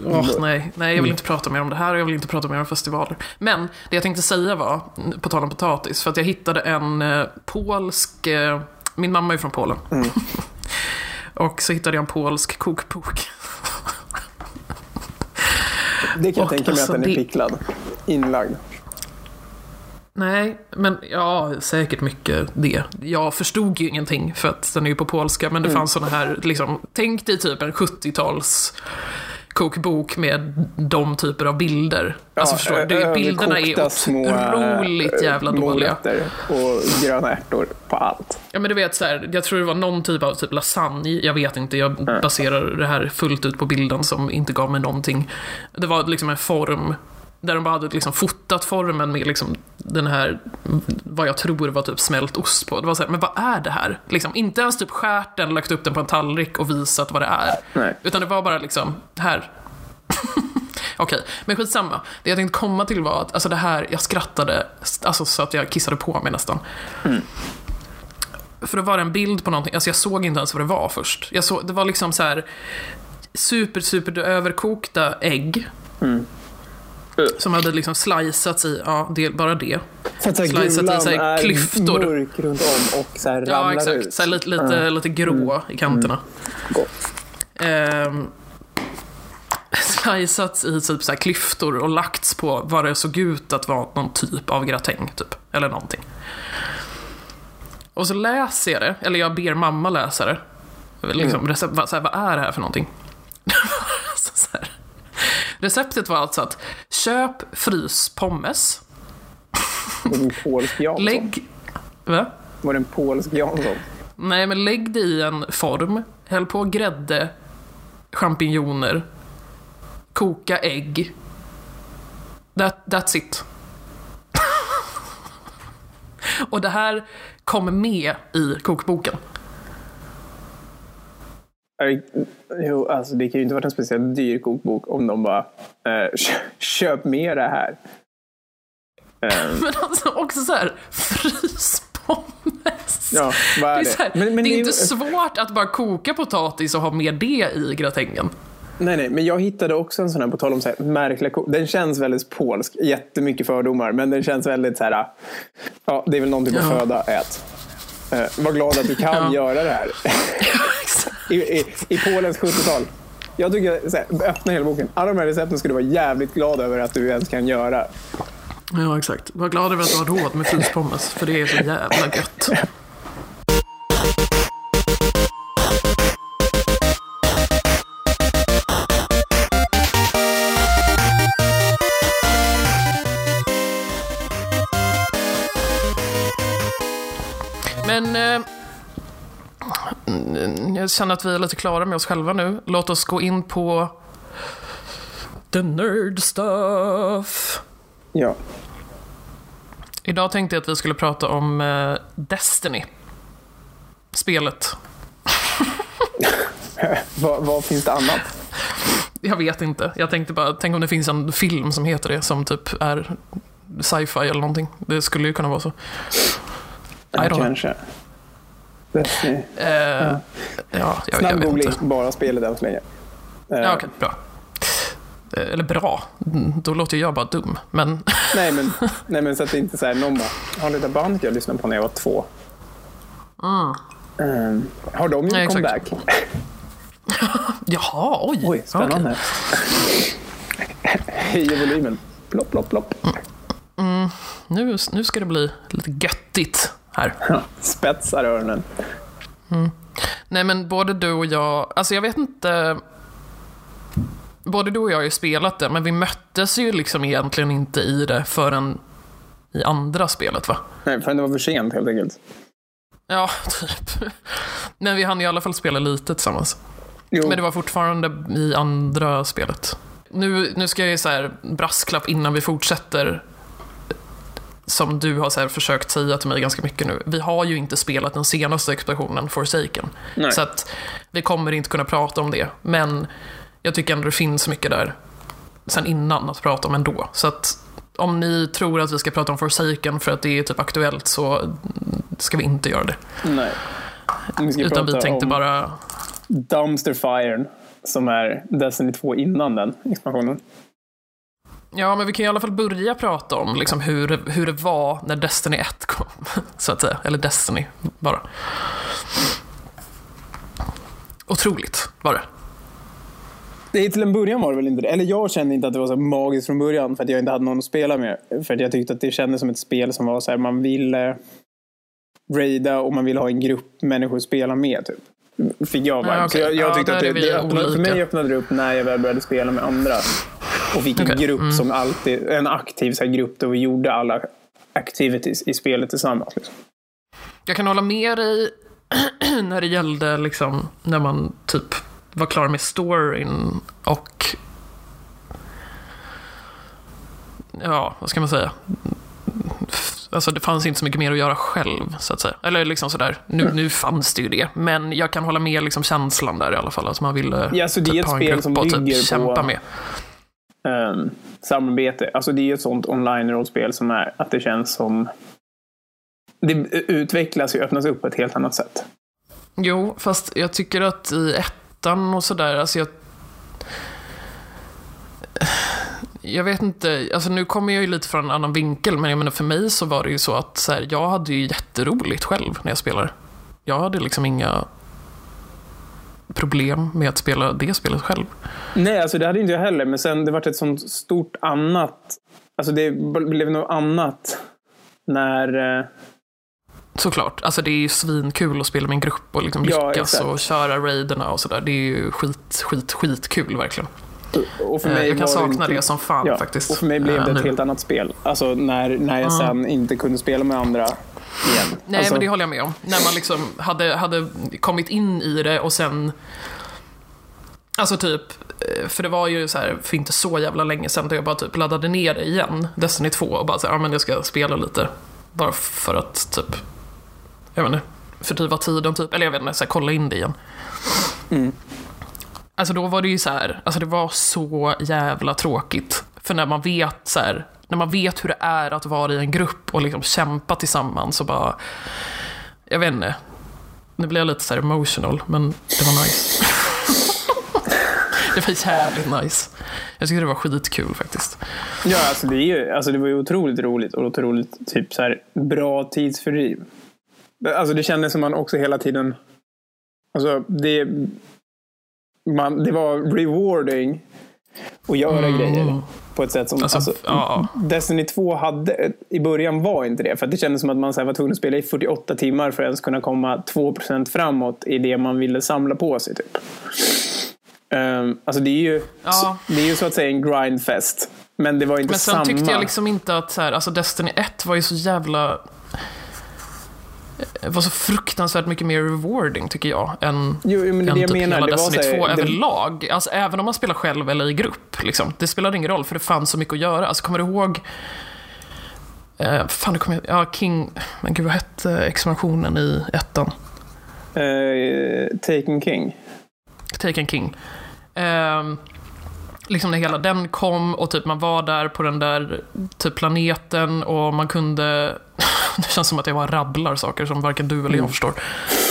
Åh, nej, nej, jag vill inte prata mer om det här och jag vill inte prata mer om festivaler. Men det jag tänkte säga var, på tal om potatis, för att jag hittade en eh, polsk... Eh, min mamma är från Polen. (laughs) och så hittade jag en polsk kokbok. Det kan jag tänka mig alltså, att den är det- picklad. Inlagd. Nej, men ja, säkert mycket det. Jag förstod ju ingenting för att den är ju på polska, men det fanns såna här, liksom, tänk dig typ en 70-tals kokbok med de typer av bilder. Alltså Ja, förstår du? Det- Bilderna är eh, otroligt jävla dåliga. morötter och gröna ärtor på allt. Ja men du vet så här, jag tror det var någon typ av typ lasagne, jag vet inte, jag baserar det här fullt ut på bilden som inte gav mig någonting. Det var liksom en form där de bara hade liksom fotat formen med liksom den här, vad jag tror var typ smält ost på. Det var så här, men vad är det här? Liksom, inte ens typ skärt den, lagt upp den på en tallrik och visat vad det är. Nej. Utan det var bara liksom, här. (laughs) Okej, men skitsamma. Det jag tänkte komma till var att alltså det här, jag skrattade alltså, så att jag kissade på mig nästan. För då var det en bild på någonting, alltså jag såg inte ens vad det var först. Jag såg, det var liksom så här super, super överkokta ägg. Som hade liksom sliceats i, ja, det, bara det. För att så här, Sliceat i gulan sig är klyftor. mörk runt om och så här Ja, ramlar exakt. ut. Så här, lite, lite, lite grå i kanterna. Gott. Ehm, (laughs) sliceats i typ så här klyftor och lagts på vad det såg ut att vara någon typ av gratäng, typ. Eller någonting. Och så läser jag det, eller jag ber mamma läsa det. Liksom, recept, vad- så här, vad är det här för någonting? så (laughs) så här. Receptet var alltså att köp det en polsk Jansson? lägg... Va? Var det en polsk Jansson? Nej, men lägg det i en form, häll på grädde, champinjoner koka ägg. That, that's it. (laughs) Och det här kommer med i kokboken. Jo, alltså det kan ju inte varit en speciellt dyr kokbok om de bara eh, köp med det här. Um. (laughs) Men alltså också så här, fryspommes. Ja, vad är det? Är så här, men, men det är det... inte svårt att bara koka potatis och ha med det i gratängen. Nej, nej, men jag hittade också en sån här, på tal om så här, märkliga Den känns väldigt polsk, jättemycket fördomar, men den känns väldigt så här, ja, det är väl någon typ av ja. föda, ät. Uh, var glad att du kan ja. göra det här. (laughs) I, i, I Polens 70-tal. Jag tycker, så här, öppna hela boken. Alla de här recepten skulle du vara jävligt glad över att du ens kan göra. Ja, exakt. Var glad över att du har råd med fryspommes, för det är så jävla gött. Jag känner att vi är lite klara med oss själva nu. Låt oss gå in på the nerd stuff. Ja. Idag tänkte jag att vi skulle prata om eh, Destiny. Spelet. (laughs) vad, vad finns det annat? Jag vet inte. Jag tänkte bara, tänk om det finns en film som heter det, som typ är sci-fi eller någonting. Det skulle ju kunna vara så. Ja, kanske. Destiny. Uh, ja. ja, Snabb googling, bara spelet än så länge. Uh, ja, okej, okay, bra. Eh, eller bra, då låter jag bara dum. Men... (laughs) nej, men, (laughs) nej, men så att det inte är så här, någon bara, har det där bandet jag lyssnade på när jag var två? Mm. Um, har de gjort comeback? (laughs) Jaha, oj. Oj, spännande. Okay. Höjer volymen. Plopp, plopp, plopp. Mm, nu, nu ska det bli lite göttigt här. Spetsar öronen. Mm. Nej men både du och jag, alltså jag vet inte både du och jag har ju spelat det, men vi möttes ju liksom egentligen inte i det förrän i andra spelet va? Nej, förrän det var för sent helt enkelt. Ja, (laughs) typ. Men vi hann i alla fall spela lite tillsammans. Jo. Men det var fortfarande i andra spelet. Nu, nu ska jag ju så här brasklapp innan vi fortsätter. Som du har så försökt säga till mig ganska mycket nu. Vi har ju inte spelat den senaste expansionen, Forsaken. Nej. Så att vi kommer inte kunna prata om det. Men jag tycker ändå det finns mycket där sen innan att prata om ändå. Så att om ni tror att vi ska prata om Forsaken för att det är typ aktuellt så ska vi inte göra det. Nej. Vi Utan vi tänkte bara... Dumpster Fire som är Destiny 2 innan den expansionen. Ja, men vi kan i alla fall börja prata om liksom hur, hur det var när Destiny 1 kom, (laughs) så att säga. Eller Destiny, bara. Otroligt var det. Nej, till en början var det väl inte det. Eller jag kände inte att det var så magiskt från början för att jag inte hade någon att spela med. För att jag tyckte att det kändes som ett spel som var så här, man ville raida och man ville ha en grupp människor att spela med. Typ. Fick jag bara. Ja, okay. Jag, jag tyckte ja, att det, det öppnade, för mig öppnade det upp när jag väl började spela med andra. Och fick okay. en grupp mm. som alltid, en aktiv så här, grupp där vi gjorde alla activities i spelet tillsammans. Liksom. Jag kan hålla med dig (clears throat) när det gällde liksom när man typ var klar med storyn och ja, vad ska man säga? Alltså det fanns inte så mycket mer att göra själv, så att säga. Eller liksom sådär, nu, mm. nu fanns det ju det. Men jag kan hålla med liksom känslan där i alla fall. Att man ville ja, alltså det typ, är ett ha en spel som och typ kämpa på, med. Um, samarbete. Alltså det är ju ett sånt online-rollspel som är att det känns som det utvecklas och öppnas upp på ett helt annat sätt. Jo, fast jag tycker att i ett ettan och sådär, alltså jag... Jag vet inte, alltså nu kommer jag ju lite från en annan vinkel, men jag menar för mig så var det ju så att så här, jag hade ju jätteroligt själv när jag spelade. Jag hade liksom inga problem med att spela det spelet själv. Nej, alltså det hade inte jag heller, men sen det vart ett sånt stort annat, alltså det blev något annat när eh, Såklart. Alltså det är ju svinkul att spela med en grupp och liksom lyckas ja, och köra raiderna och sådär. Det är ju skit, skit, skitkul verkligen. Och för mig eh, jag kan sakna inte, det som fan ja, faktiskt. Och för mig blev det ett helt annat spel. Alltså när, när jag sen mm. inte kunde spela med andra igen. Nej, alltså... men det håller jag med om. När man liksom hade, hade kommit in i det och sen Alltså typ, eh, för det var ju så här, för inte så jävla länge sedan, då jag bara typ laddade ner det igen, Destiny 2, och bara så här, ja men jag ska spela lite. Bara för att typ, jag vet inte, fördriva tiden typ, eller jag vet inte, så här, kolla in det igen. Mm. Alltså då var det ju så här, alltså det var så jävla tråkigt. För när man vet så här, när man vet hur det är att vara i en grupp och liksom kämpa tillsammans och bara, jag vet inte. Nu blir jag lite så här emotional, men det var nice. (laughs) det var jävligt nice. Jag tyckte det var skitkul faktiskt. Ja, alltså det, är ju, alltså det var ju otroligt roligt och otroligt typ så här, bra tidsfördriv. Alltså det kändes som man också hela tiden... Alltså det, man, det var rewarding att göra Mm. grejer på ett sätt som... Alltså, Alltså, ja. Destiny 2 hade, i början var inte det. För det kändes som att man så var tvungen att spela i 48 timmar för att ens kunna komma 2% framåt i det man ville samla på sig. Typ. Ehm, alltså det är, ju, Ja. det är ju så att säga en grindfest. Men det var inte Men sen samma. tyckte jag liksom inte att så här, alltså Destiny 1 var ju så jävla... Det var så fruktansvärt mycket mer rewarding tycker jag än, Jo, men det än jag typ menar. hela Det Destiny här- 2 det- överlag. Alltså, även om man spelar själv eller i grupp. Liksom. Det spelade ingen roll för det fanns så mycket att göra. Alltså, kommer du ihåg... Eh, fan, det kommer. Ja, King... Men gud, vad hette expansionen i ettan? Eh, Taken King. Taken King. Ehm, liksom när hela den kom och typ man var där på den där typ planeten och man kunde... (laughs) det känns som att jag bara rabblar saker som varken du eller jag förstår.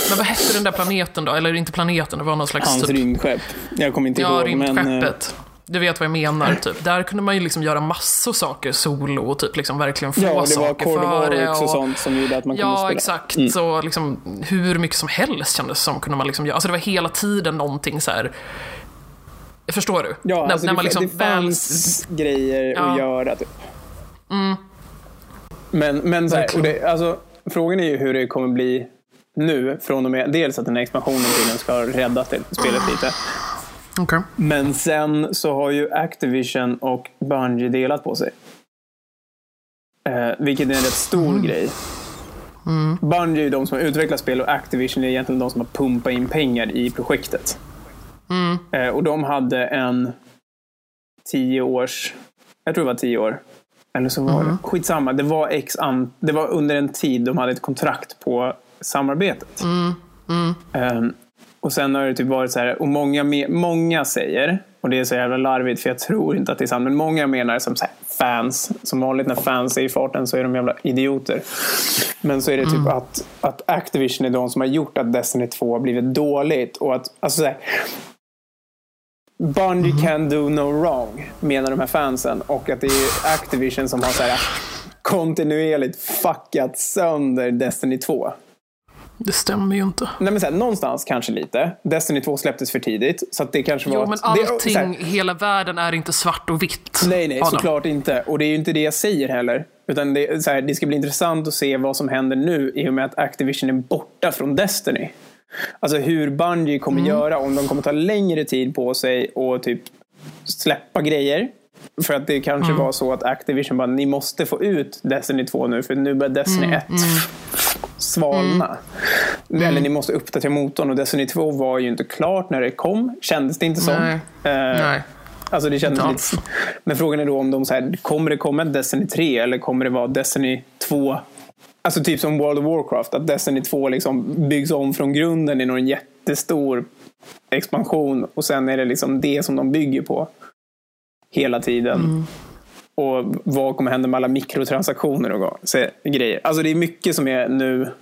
Men vad hette den där planeten då? Eller inte planeten, det var någon slags... Hans typ, rymdskepp. Jag kommer inte ja, ihåg. Men, eh, rymdskeppet. Du vet vad jag menar, typ. Där kunde man ju liksom göra massor saker solo och typ liksom verkligen få ja, det saker Cord of för det. Oryx och sånt som gjorde att man kunde Ja, spela. exakt. Mm. Så liksom, hur mycket som helst kändes som kunde man liksom göra. Alltså det var hela tiden någonting så här. Förstår du? Ja, när, alltså när det, man liksom det väl... fanns grejer Ja. Mm. att göra. Typ. Men, men så här, det, alltså, frågan är ju hur det kommer bli nu från och med dels att den här expansionen tydligen ska rädda spelet lite. Okej. Men sen så har ju Activision och Bungie delat på sig. Eh, vilket är en rätt stor Mm. grej. Bungie är de som har utvecklat spel och Activision är egentligen de som har pumpat in pengar i projektet. Mm. Eh, och de hade en tio års, jag tror det var tio år. Eller så var det, skitsamma, det var, x an, det var under en tid de hade ett kontrakt på samarbetet. Ehm, och sen har det typ varit så här, och många, många säger, och det är så jävla larvigt för jag tror inte att det är sant, men många menar som så här, fans, som vanligt när fans är i farten så är de jävla idioter. Men så är det typ att, att Activision är de som har gjort att Destiny 2 har blivit dåligt och att, alltså så här, Bungie can do no wrong, menar de här fansen. Och att det är Activision som har så här, kontinuerligt fuckat sönder Destiny 2. Det stämmer ju inte. Nej, men så här, någonstans kanske lite. Destiny 2 släpptes för tidigt. Så att det kanske var... Jo, men det, allting, så här, hela världen är inte svart och vitt. Nej, nej, Adam. såklart inte. Och det är ju inte det jag säger heller. Utan det, så här, det ska bli intressant att se vad som händer nu i och med att Activision är borta från Destiny. Alltså hur Bungie kommer göra, om de kommer ta längre tid på sig och typ släppa grejer. För att det kanske var så att Activision bara, ni måste få ut Destiny 2 nu, för nu börjar Destiny 1 svalna. Eller ni måste uppdatera motorn och Destiny 2 var ju inte klart när det kom, kändes det inte som. Nej. Eh, Nej. Alltså det kändes lite... Men frågan är då om de så här, kommer det komma Destiny 3 eller kommer det vara Destiny 2? Alltså typ som World of Warcraft, att Destiny 2 liksom byggs om från grunden i någon jättestor expansion och sen är det liksom det som de bygger på hela tiden. Och vad kommer hända med alla mikrotransaktioner och grejer. Alltså det är mycket som är nu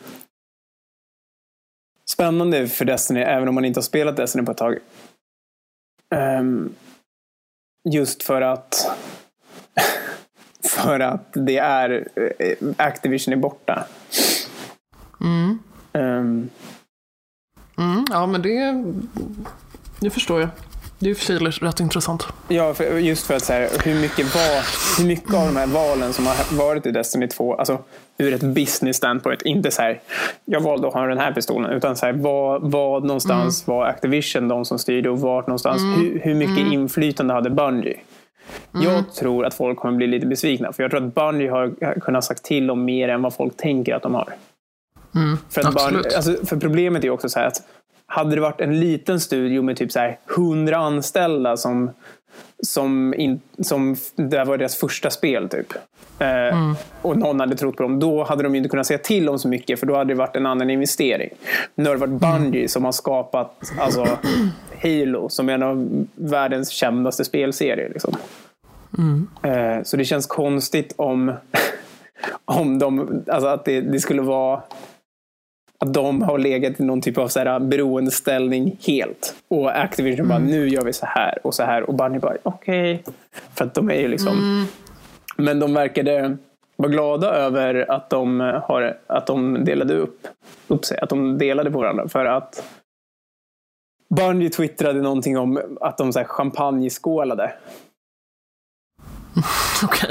spännande för Destiny, även om man inte har spelat Destiny på ett tag. Ehm, just för att för att det är eh, Activision är borta. Mm. Ehm, Mm, ja, men det, det förstår jag. Det är i och för sig rätt intressant. ja, för, just för att så här, hur, mycket var, hur mycket av de här valen som har varit i Destiny 2, alltså ur ett business standpoint, inte så här, jag valde att ha den här pistolen, utan så här, vad, vad någonstans var Activision de som styrde och vart någonstans, hur, hur mycket inflytande hade Bungie? Jag tror att folk kommer bli lite besvikna, för jag tror att Bungie har kunnat sagt till om mer än vad folk tänker att de har. Mm, För, att. Bungie, alltså, för problemet är också så här att hade det varit en liten studio med typ så här 100 anställda som, som, in, som det var deras första spel typ. Eh, Och någon hade trott på dem. Då hade de inte kunnat säga till om så mycket för då hade det varit en annan investering. Nu har det varit Bungie som har skapat alltså, (clears throat) Halo som är en av världens kändaste spelserier. Liksom. Eh, så det känns konstigt om, (laughs) om de, alltså att det, det skulle vara att de har legat i någon typ av så här beroendeställning helt. Och Activision bara, nu gör vi så här och så här. Och Bungie bara, okej. För att de är ju liksom... Men de verkade vara glada över att de, har, att de delade upp, upp sig. Att de delade på varandra. För att Bungie twittrade någonting om att de så här champagneskålade. (laughs) Okej.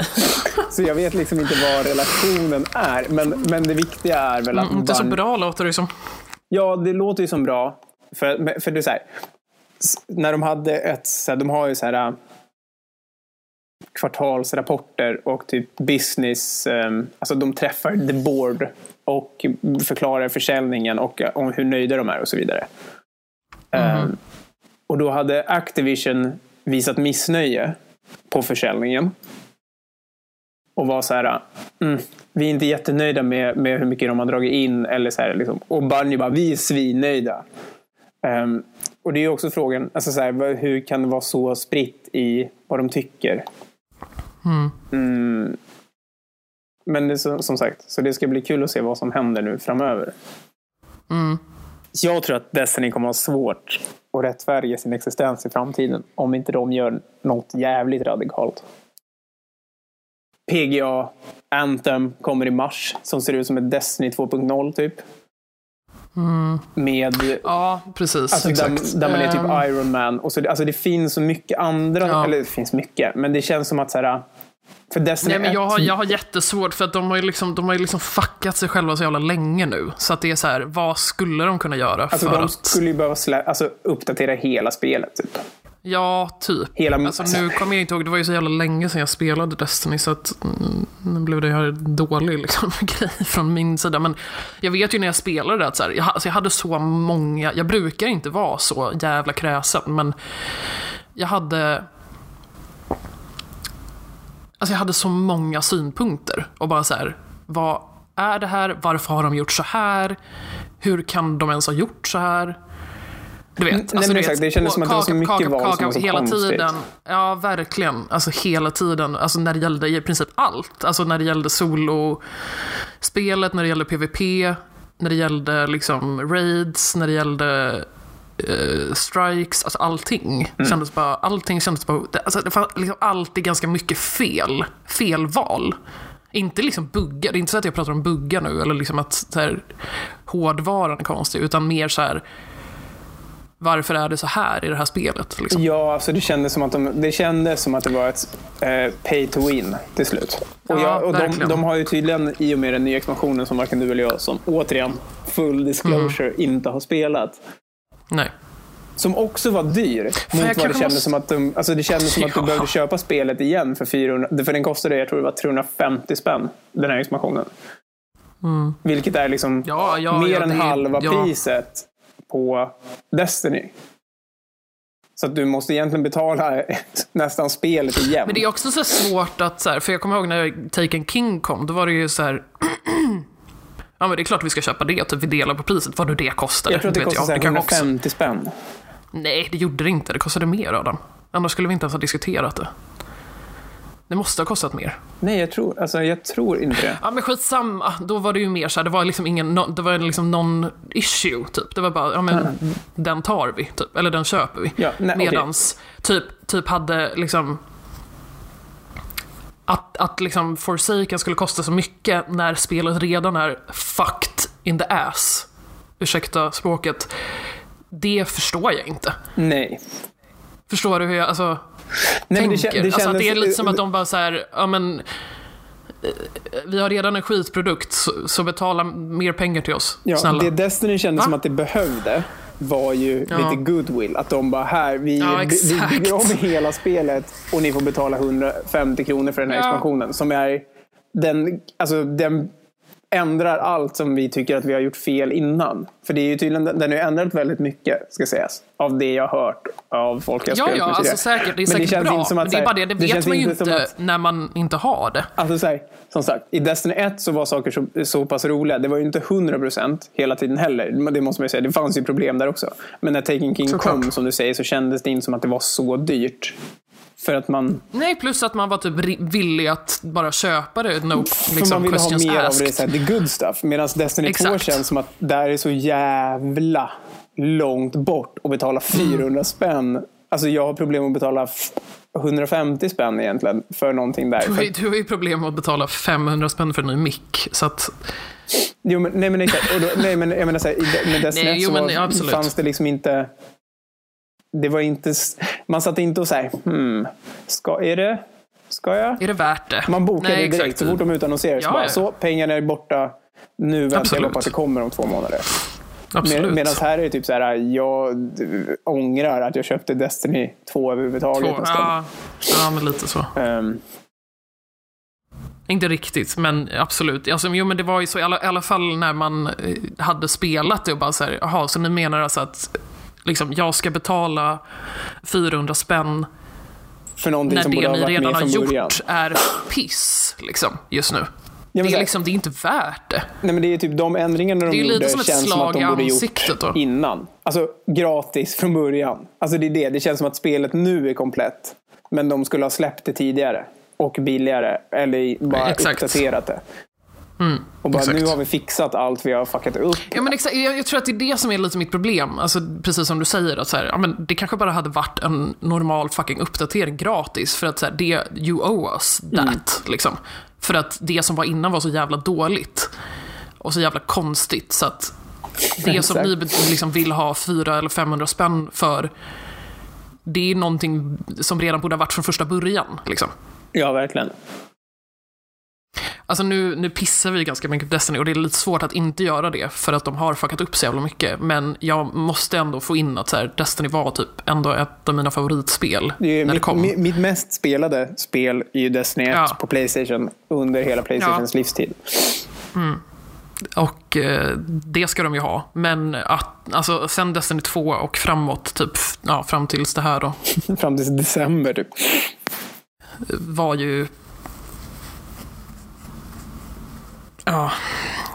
Så jag vet liksom inte vad relationen är. Men, men det viktiga är väl att Mm, Inte så Bungie- bra låter det som. Ja, det låter ju som bra. För, för det är så här, när de hade ett, så här, de har ju så här äh, kvartalsrapporter och typ business, ähm, alltså de träffar the board och förklarar försäljningen och äh, om hur nöjda de är och så vidare. Ähm, och då hade Activision visat missnöje på försäljningen. Och var så här, mm, vi är inte jättenöjda med, med hur mycket de har dragit in. Eller så här, liksom. Och Bungie bara, vi är svinnöjda. Ehm, och det är också frågan, alltså så här, hur kan det vara så spritt i vad de tycker? Mm. Men det som sagt, så det ska bli kul att se vad som händer nu framöver. Mm. Jag tror att Destiny kommer att ha svårt att rättfärdiga sin existens i framtiden om inte de gör något jävligt radikalt. PGA Anthem kommer i mars som ser ut som ett Destiny 2.0 typ. Med Ja, precis. Alltså där, där man är typ Ehm, Iron Man. Och så, alltså det finns så mycket andra, Ja. eller det finns mycket, men det känns som att så här, för Destiny Nej, men jag, 1 har, jag har jättesvårt för att de har ju liksom, de har liksom fuckat sig själva så jävla länge nu. Så att det är så här, vad skulle de kunna göra alltså för de att... skulle ju behöva slä, alltså, uppdatera hela spelet. Typ. Ja, typ. Hela, Alltså, nu kommer jag inte ihåg, det var ju så jävla länge sedan jag spelade Destiny så att mm, nu blev det här dålig liksom, (laughs) grej från min sida. Men jag vet ju när jag spelade det att så här, jag, alltså, jag hade så många, jag brukar inte vara så jävla kräsen men jag hade Alltså jag hade så många synpunkter och bara så här, vad är det här? Varför har de gjort så här? Hur kan de ens ha gjort så här? Du vet, Nej, men exakt, det kändes som att det var så mycket val som var så hela konstigt. tiden. Ja, verkligen. Alltså hela tiden. Alltså när det gällde i princip allt. Alltså när det gällde solo-spelet, när det gällde PVP, när det gällde liksom raids, när det gällde eh, strikes, alltså allting. Mm. Kändes bara, allting kändes bara, det, alltså det var liksom alltid ganska mycket fel. Felval. Inte liksom buggar, det är inte så att jag pratar om buggar nu eller liksom att så här, hårdvaran är konstig, utan mer så här varför är det så här i det här spelet? Liksom? Ja, alltså det kändes som att, de, det, kändes som att det var ett eh, pay to win till slut. Och, Ja, jag, och de, de har ju tydligen, i och med den nya expansionen som varken du eller jag, som återigen, full disclosure, Mm. inte har spelat. Nej. Som också var dyr. Mot vad det kändes måste- som att de, alltså det kändes som att du behövde köpa spelet igen för 400. För den kostade, jag tror det var 350 spänn, den här expansionen. Vilket är liksom Mm. Ja, ja, mer ja, än halva priset på Destiny. Så att du måste egentligen betala nästan spelet igen. Men det är också så svårt att, så här, för jag kommer ihåg när Taken King kom, då var det ju så här. (clears throat) Ja men det är klart vi ska köpa det, typ vi delar på priset, vad nu det kostade. jag tror att det jag. jag. kanske också- 150 spänn. Nej, det gjorde det inte. Det kostade mer Adam. Annars skulle vi inte ens ha diskuterat det. Det måste ha kostat mer. Nej, jag tror, alltså, jag tror inte det. Ja men skitsamma, då var det ju mer så här, det var liksom ingen, no- det var liksom någon issue typ. Det var bara, ja men den tar vi, typ. eller den köper vi. Ja, nej. Medans typ, typ hade liksom att, att liksom Forsaken skulle kosta så mycket när spelet redan är fucked in the ass. Ursäkta språket. Det förstår jag inte. Nej. Förstår du hur jag, alltså, Nej, men det, tänker? kä- det alltså att det är kändes- lite som att de bara så här, ja men eh, vi har redan en skitprodukt, så, så betala mer pengar till oss. Ja, snälla. det Destiny kände Va? som att det behövde var ju Ja. lite goodwill. Att de bara, här, vi, Ja, vi, bygger om hela spelet och ni får betala 150 kronor för den här Ja. expansionen. Som är den, alltså den ändrar allt som vi tycker att vi har gjort fel innan. För det är ju tydligen, den har ju ändrat väldigt mycket, ska sägas. Av det jag har hört av folk jag Ja, spelat ja, med alltså tidigare. säkert. Det är säkert känns bra. att men det så är bara det, det, vet känns man ju inte att- när man inte har det. Alltså så här, som sagt, i Destiny 1 så var saker så, så pass roliga. Det var ju inte 100% hela tiden heller. Det måste man ju säga. Det fanns ju problem där också. Men när Taken King Såklart. kom, som du säger, så kändes det inte som att det var så dyrt. För att man, Nej, plus att man var typ villig att bara köpa det. No för liksom, man ville ha mer av asked. det, så här, the good stuff. Medan Destiny 2 Exakt. känns som att där är så jävla långt bort att betala 400 Mm. spänn. Alltså jag har problem att betala f- 150 spänn egentligen för någonting där. Du Du har ju problem med att betala 500 spänn för en ny mick. Så att, jo, men, nej men exakt. Och då, nej men jag menar så här, med Destiny Nej, 1 jo, så men var, fanns det liksom inte det var inte, man satt inte och såhär, hmm, ska, är det, ska jag? är det värt det? Man bokade Nej, direkt så fort de utannonserade. Så, Ja, bara, ja. så pengarna är borta. Nu väntar jag på att det kommer om två månader. Med, Medan här är det typ så här, jag ångrar att jag köpte Destiny 2 överhuvudtaget. Två, ja, ja, men lite så. Ehm, Inte riktigt, men absolut. Alltså, jo, men det var ju så i alla, i alla fall när man eh, hade spelat det och bara så här, jaha, så ni menar alltså att liksom, jag ska betala 400 spänn för någonting när som det borde ni redan har början. gjort är piss, liksom, just nu. Ja, det, är liksom, det är inte värt det. Nej, men det är typ de ändringarna de Det är gjorde lite som ett känns som att slag de borde gjort då. innan. Alltså gratis från början. Alltså det är det. Det känns som att spelet nu är komplett. Men de skulle ha släppt det tidigare. Och billigare. Eller bara Exakt. uppdaterat det. Och bara exakt. nu har vi fixat allt vi har fuckat upp. Ja, men exakt, jag, jag tror att det är det som är lite mitt problem. Alltså, precis som du säger, att så här, ja, men det kanske bara hade varit en normal fucking uppdatering gratis. För att så här, det, you owe us that. Liksom. För att det som var innan var så jävla dåligt. Och så jävla konstigt. Så att det (laughs) som ni liksom vill ha 400 eller 500 spänn för, det är någonting som redan borde ha varit från första början. Liksom. Ja, verkligen. Alltså nu, nu pissar vi ganska mycket på Destiny och det är lite svårt att inte göra det för att de har fuckat upp så jävla mycket. Men jag måste ändå få in att så här, Destiny var typ ändå ett av mina favoritspel Det när det mitt, kom. mi- mitt mest spelade spel är ju Destiny 1 Ja. på Playstation under hela Playstations livstid. Och eh, det ska de ju ha. Men att, alltså sen Destiny 2 och framåt, typ, ja, fram tills det här då, (laughs) Fram till december typ. var ju... Ja,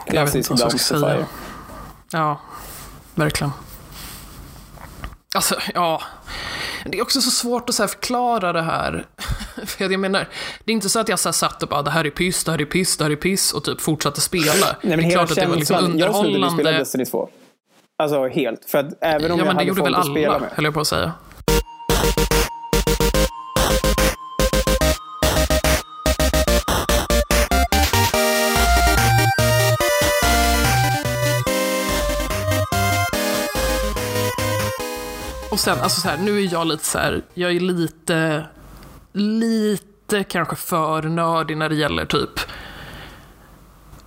jag vet inte vad jag ska säga. Ja, verkligen. Alltså, ja. Det är också så svårt att så förklara det här. (laughs) För jag menar, det är inte så att jag så här satt och bara det här är piss, det här är piss, det här är piss och typ fortsatte spela. Nej, men det är klart att det var liksom känslan. Jag slutade spela underhållande. Destiny 2. Alltså helt. För att även om Ja, jag men det hade gjorde folk väl att spela alla, med. höll jag på att säga. Och sen, alltså så här, nu är jag lite så här, jag är lite, lite kanske för nördig när det gäller typ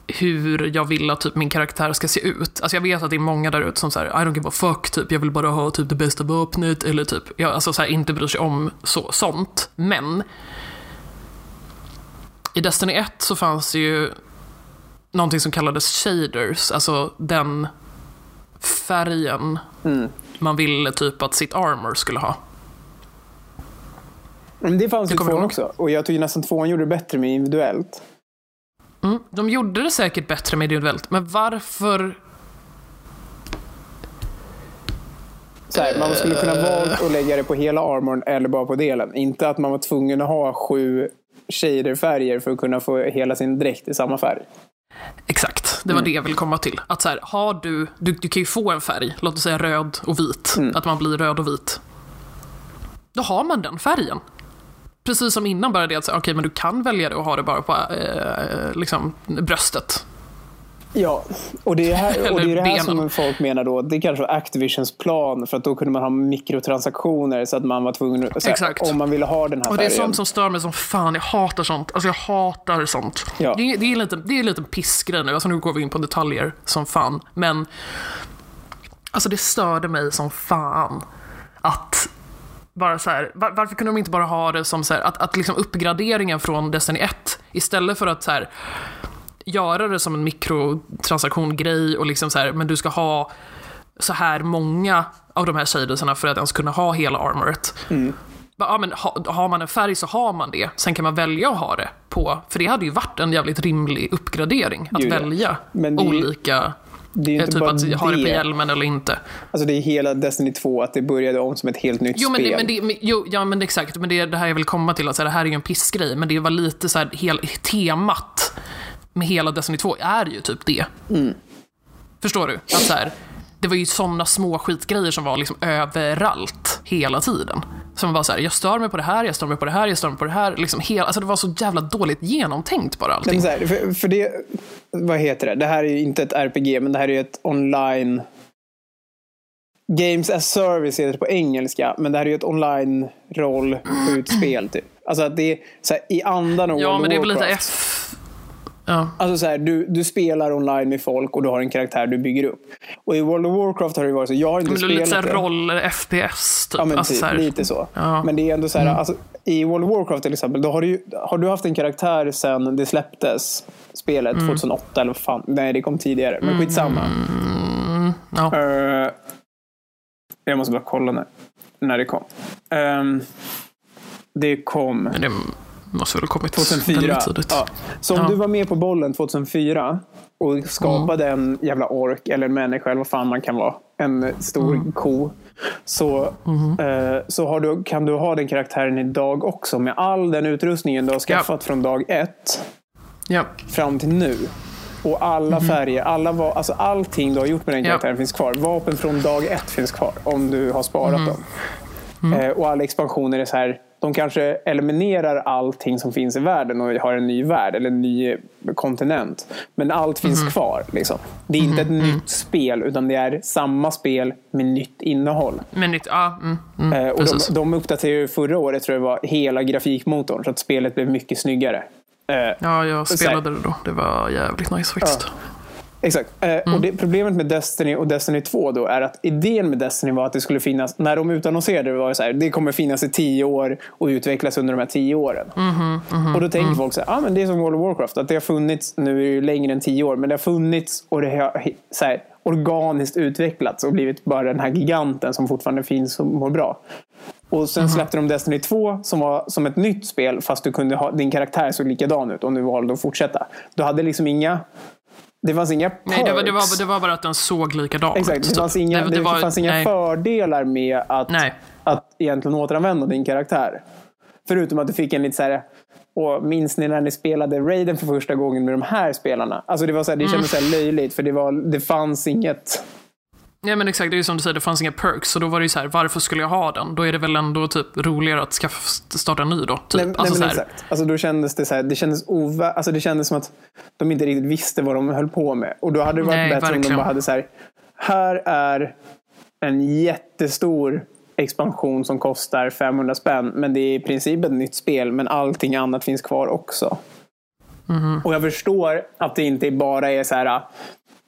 hur jag vill att typ min karaktär ska se ut. Alltså jag vet att det är många där ute som säger I don't give a fuck, typ jag vill bara ha typ det bästa vapnet eller typ, jag, alltså så här, inte bryr sig om så, sånt. Men i Destiny 1 så fanns det ju någonting som kallades shaders, alltså den färgen mm man ville typ att sitt armor skulle ha. Men det fanns Det kommer tvåan också. Och jag tycker nästan tvåan gjorde det bättre med individuellt. Mm, de gjorde det säkert bättre med individuellt, men varför Så här, man skulle kunna valt att lägga det på hela armorn eller bara på delen. Inte att man var tvungen att ha sju shaderfärger för att kunna få hela sin dräkt i samma färg. Exakt, det var det jag ville komma till. Att så här, har du, du, du kan ju få en färg, låt oss säga röd och vit, att man blir röd och vit. Då har man den färgen. Precis som innan, bara det att säga, okej, men du kan välja det och ha det bara på eh, liksom, bröstet. Ja, och det är, här, och det, är det här som folk menar då. Det kanske var Activisions plan för att då kunde man ha mikrotransaktioner så att man var tvungen att, här, om man ville ha den här Och det är färgen. sånt som stör mig som fan. Jag hatar sånt. Alltså jag hatar sånt. Ja. Det, är, det, är lite, det är en liten pissgrej nu. Alltså nu går vi in på detaljer som fan. Men alltså det störde mig som fan att bara så här, var, varför kunde de inte bara ha det som så här, att, att liksom uppgraderingen från Destiny 1 istället för att så här göra det som en mikrotransaktion-grej och liksom så här, men du ska ha så här många av de här shadesarna för att ens kunna ha hela armoret. Mm. Ja, men ha, har man en färg så har man det. Sen kan man välja att ha det på, för det hade ju varit en jävligt rimlig uppgradering att ja. välja det olika, Det är eh, inte typ bara att ha det på hjälmen eller inte. Alltså det är hela Destiny 2, att det började om som ett helt nytt Jo, men, spel. det, men, det, men, jo, ja, men exakt, men det, det här jag vill komma till, att så här, det här är ju en pissgrej, men det var lite så här, hel, temat med hela Destiny 2 är ju typ det. Mm. Förstår du? Att så här, det var ju sådana små skitgrejer som var liksom överallt hela tiden. Som var så här, jag stör mig på det här, jag stör mig på det här, jag stör mig på det här. Liksom hela, alltså det var så jävla dåligt genomtänkt bara allting. men så här, för, för det, vad heter det? Det här är ju inte ett RPG, men det här är ju ett online... Games as service heter det på engelska, men det här är ju ett online rollskjutspel typ. Alltså att det är så här, i andan av Ja, men det är väl lite. F... Ja. Alltså så här, du, du spelar online med folk och du har en karaktär du bygger upp. Och i World of Warcraft har det varit så, jag har inte Men det är lite spelat såhär det. roll, FPS typ. Ja, men alltså, typ, så här, lite så. Ja. Men det är ändå så här, alltså, i World of Warcraft till exempel, då har du, har du haft en karaktär sedan det släpptes, spelet, Mm. 2008 eller vad fan, nej det kom tidigare, men skitsamma. ja. Uh, jag måste bara kolla när, när det kom. Ehm, det kom det måste väl ha kommit 2004. väldigt tidigt. Ja. Så om Ja. du var med på bollen 2004 och skapade en jävla ork eller en människa eller vad fan man kan vara. En stor Mm. ko. Så, eh, så du, kan du ha den karaktären idag också med all den utrustningen du har skaffat från dag ett Ja. fram till nu. Och alla färger, alla va- alltså allting du har gjort med den Mhm. Ja. karaktären finns kvar. Vapen från dag ett finns kvar om du har sparat Mhm. dem. Mm. Eh, och alla expansioner är så här, de kanske eliminerar allting som finns i världen och har en ny värld eller en ny kontinent. Men allt finns Mhm. kvar. Liksom. Det är inte ett nytt spel utan det är samma spel med nytt innehåll. Men nytt, ja, mm, mm, Eh, och de, de uppdaterade ju förra året tror jag var hela grafikmotorn så att spelet blev mycket snyggare. Eh, Ja, jag spelade det då. Det var jävligt nice faktiskt. Exakt. Eh, Mm. Och det, problemet med Destiny och Destiny 2 då är att idén med Destiny var att det skulle finnas, när de utannonserade det var det så här, det kommer finnas i tio år och utvecklas under de här tio åren. Mm-hmm, och då tänker mm. folk så här, ah, men det är som World of Warcraft, att det har funnits, nu är det ju längre än tio år, men det har funnits och det har så här, organiskt utvecklats och blivit bara den här giganten som fortfarande finns och mår bra. Och sen Mm-hmm. släppte de Destiny 2 som var som ett nytt spel fast du kunde ha, din karaktär såg likadan ut om du valde att fortsätta. Du hade liksom inga det fanns inga perks. Nej, det var, det, var, det var bara att den såg likadan Exakt, det typ. fanns inga, det, var- fanns inga nej. fördelar med att, Nej. att egentligen återanvända din karaktär. Förutom att du fick en lite så här, och minns ni när ni spelade Raiden för första gången med de här spelarna? Alltså det var så här, det kändes så här löjligt för det, var, det fanns inget... Ja men exakt, det är ju som du säger, det fanns inga perks. Så då var det ju så här, varför skulle jag ha den? Då är det väl ändå typ roligare att skaffa, starta en ny då. Typ. Nej, nej, alltså, här, exakt. Alltså då kändes det så här, det kändes ovä... alltså det kändes som att de inte riktigt visste vad de höll på med. Och då hade det varit Nej, bättre om de verkligen. bara hade så här, här är en jättestor expansion som kostar 500 spänn. Men det är i princip ett nytt spel, men allting annat finns kvar också. Mhm. Och jag förstår att det inte bara är så här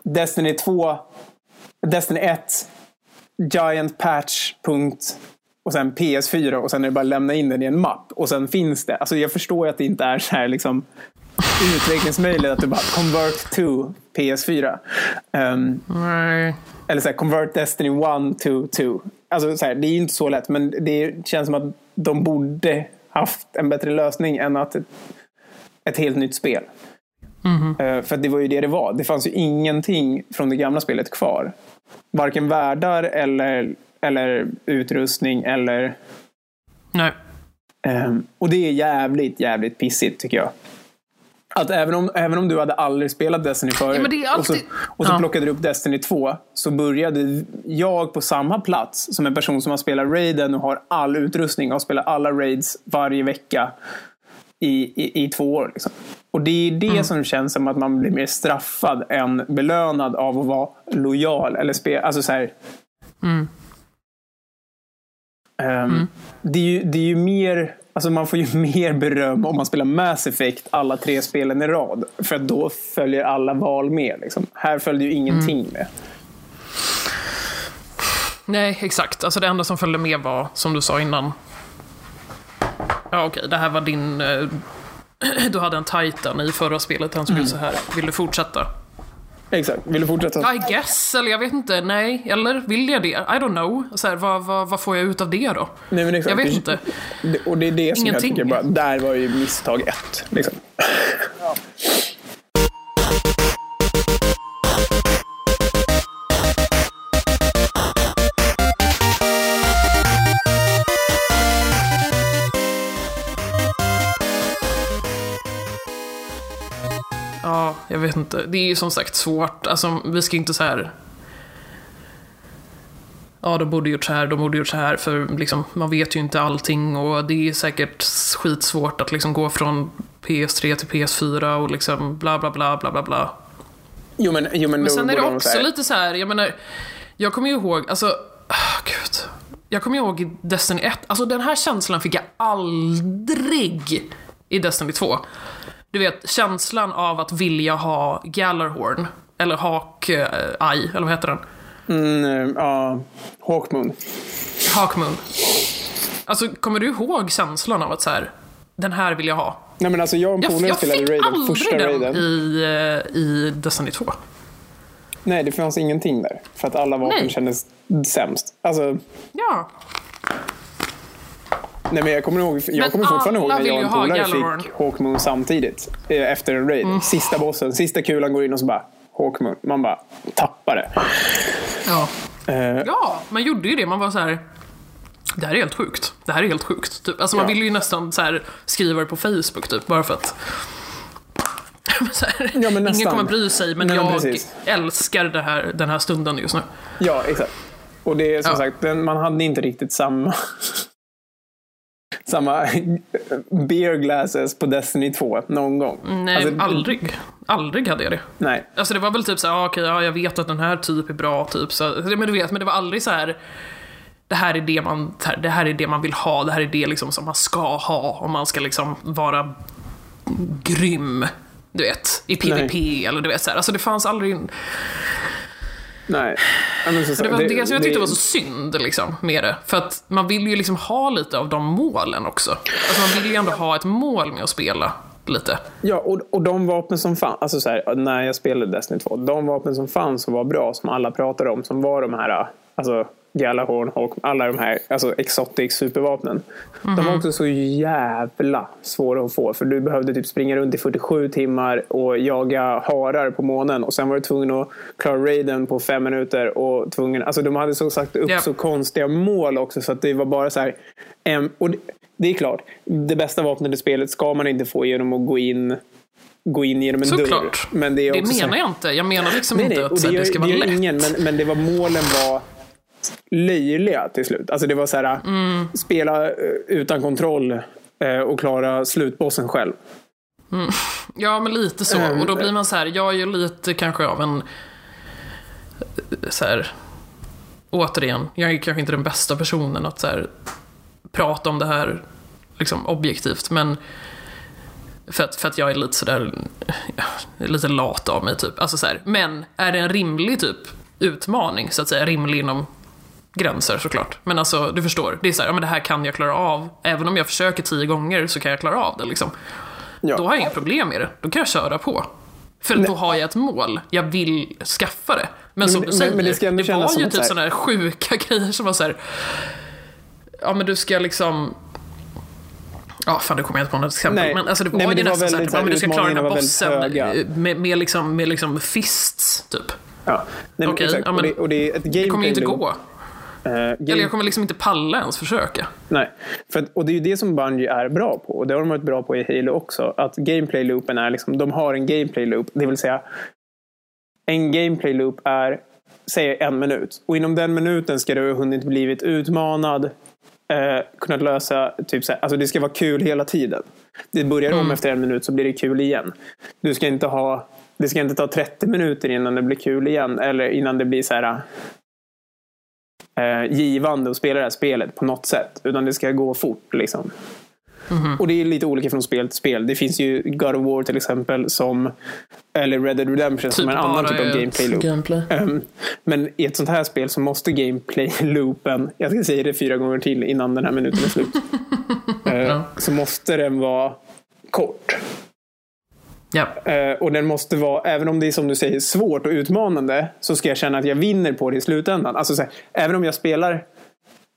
Destiny 2, Destiny 1, Giant Patch, punkt. Och sen PS4 och sen är det bara att lämna in den i en mapp. Och sen finns det. Alltså jag förstår ju att det inte är så här liksom utvecklingsmöjligt att du bara convert to PS4. Ehm, nej. eller så här, convert Destiny 1 to 2. Alltså så här, det är ju inte så lätt men det känns som att de borde haft en bättre lösning än att ett, ett helt nytt spel. Eh, för att det var ju det det var. Det fanns ju ingenting från det gamla spelet kvar. Varken världar eller, eller utrustning eller... Nej. ehm, och det är jävligt, jävligt pissigt tycker jag. Att även om, även om du hade aldrig spelat Destiny förut Ja, alltid- och så, och så Ja. plockade du upp Destiny 2 så började jag på samma plats som en person som har spelat Raiden och har all utrustning och spelar alla raids varje vecka i, i, i två år. Liksom. Och det är det Mm. som känns som att man blir mer straffad än belönad av att vara lojal. Eller spe, alltså så här, Mm. Ehm, det, är ju, det är ju mer, alltså man får ju (laughs) mer beröm om man spelar Mass Effect alla tre spelen i rad. För då följer alla val med. Liksom. Här följde ju ingenting Mm. med. Nej, exakt. Alltså det enda som följde med var, som du sa innan. Ja, okej, det här var din... eh, (clears throat) du hade en Titan i förra spelet, han Mm. skulle så här. vill du fortsätta? Exakt. Vill du fortsätta? I guess, eller jag vet inte, nej, eller vill jag det? I don't know. Så här, vad, vad, vad får jag ut av det då? Nej, men exakt. Jag vet Det- inte. Det- Och det är det som Ingenting. jag tycker bara, där var ju misstag ett. Liksom. Ja, jag vet inte. Det är ju som sagt svårt. Alltså, vi ska inte så här... Ja, de borde gjort så här, de borde gjort så här, för liksom, man vet ju inte allting och det är säkert skitsvårt att liksom gå från PS3 till PS4 och liksom bla bla bla bla bla bla. Jo, men, jo, men, Men sen är det de också lite så här, jag menar, jag kommer ju ihåg, alltså, ah, gud. Jag kommer ihåg i Destiny 1, alltså den här känslan fick jag aldrig i Destiny 2. Du vet, känslan av att vilja ha Gallarhorn, eller Hawk-Eye, eller vad heter den? Mm, ja, Hawkmoon. Hawkmoon. Alltså, kommer du ihåg känslan av att så här, den här vill jag ha? Nej, men alltså jag och en polare spelade Raiden, första aldrig den Raiden. i, eh, i Destiny 2. Nej, det fanns ingenting där. För att alla vapen Nej. kändes sämst. Alltså, Ja. Nej men jag kommer ihåg, jag Men kommer fortfarande ihåg när vill jag och en polare fick Hawkmoon samtidigt. eh, Efter en raid. Sista bossen, sista kulan går in och så bara Hawkmoon. Man bara tappar det. Ja. Eh, Ja, man gjorde ju det. Man var så här. Det här är helt sjukt. Det här är helt sjukt. Typ. Alltså man Ja. ville ju nästan så här, skriva det på Facebook typ, bara för att... (laughs) här, Ja, men ingen kommer bry sig, men Nej, men jag precis. älskar det här, den här stunden just nu. Ja, exakt. Och det är som Ja. sagt, man hade inte riktigt samma (laughs) samma (laughs) beer glasses på Destiny 2 någon gång. Nej, Alltså, aldrig. Aldrig hade jag det. Nej. Alltså det var väl typ så här, ah, okej, ja, jag vet att den här typ är bra, typ. Så, men du vet, men det var aldrig så här. Det här är det man, det här är det man vill ha, det här är det liksom som man ska ha om man ska liksom vara grym. Du vet, i PVP eller du vet så här. Alltså det fanns aldrig... Nej. Sagt, Det var det, som jag tyckte var så synd liksom, med det. För att man vill ju liksom ha lite av de målen också. Alltså man vill ju ändå ha ett mål med att spela lite. Ja, och, och de vapen som fanns, alltså så här, när jag spelade Destiny 2, de vapen som fanns och var bra, som alla pratade om, som var de här, alltså Gjallarhorn, Hawk, alla de här alltså exotic supervapnen. De Mhm. var också så jävla svåra att få, för du behövde typ springa runt i 47 timmar och jaga harar på månen och sen var du tvungen att klara raiden på fem minuter och tvungen, alltså de hade så sagt upp Ja. så konstiga mål också så att det var bara så här, em, och det, det är klart, det bästa vapnet i spelet ska man inte få genom att gå in gå in genom en dörr. Såklart. Men det är Det också menar jag inte. Jag menar liksom Nej, inte nej, att och så det gör, det ska det vara gör lätt. ingen, men, men det var målen var löjliga till slut. Alltså det var så här, Mm. spela eh, utan kontroll eh, och klara slutbossen själv. Ja, men lite så. Mm. Och då blir man så här, jag är ju lite kanske av en... Så här, återigen, jag är kanske inte den bästa personen att så här, prata om det här liksom, objektivt, men för att, för att jag är lite sådär, lite lat av mig typ. Alltså så här, men är det en rimlig typ utmaning, så att säga, rimlig inom gränser såklart. Men alltså, du förstår, det är så här, ja men det här kan jag klara av. Även om jag försöker tio gånger så kan jag klara av det liksom. Ja. Då har jag inga problem med det. Då kan jag köra på. För då har jag ett mål. Jag vill skaffa det. Men som Men- du men- säger, men det det var ju typ så sådana här sjuka (laughs) grejer som var så här. Ja men du ska liksom... Ja, fan det kommer jag inte på något exempel. Nej. Men alltså det var Nej, men ju det nästan så här, väldigt ja, men du ska klara den här bossen höga. med, med, liksom, med liksom fists, typ. Ja. Nej, men Okej, exakt. ja, men och, det, och det är ett gameplay Det kommer ju inte gå. Game- Eller jag kommer liksom inte palla ens försöka. Nej, för att, och det är ju det som Bungie är bra på. Och det har de varit bra på i Halo också. Att gameplay-loopen är liksom, de har en gameplay-loop. Det vill säga, en gameplay-loop är, säg en minut. Och inom den minuten ska du ha hunnit blivit utmanad, eh, kunnat lösa, typ så här, alltså det ska vara kul hela tiden. Det börjar om efter en minut så blir det kul igen. Du ska inte ha, det ska inte ta 30 minuter innan det blir kul igen. Eller innan det blir så här eh, givande att spela det här spelet på något sätt. Utan det ska gå fort. Liksom. Och det är lite olika från spel till spel. Det finns ju God of War till exempel, som, eller Red Dead Redemption som är en annan typ av gameplay loop. gameplay. Ehm, men i ett sånt här spel så måste gameplay-loopen, (laughs) jag ska säga det fyra gånger till innan den här minuten är slut, (laughs) Eh, så måste den vara kort. Ja. Eh, och den måste vara, även om det är som du säger svårt och utmanande, så ska jag känna att jag vinner på det i slutändan. Alltså så här, även om jag spelar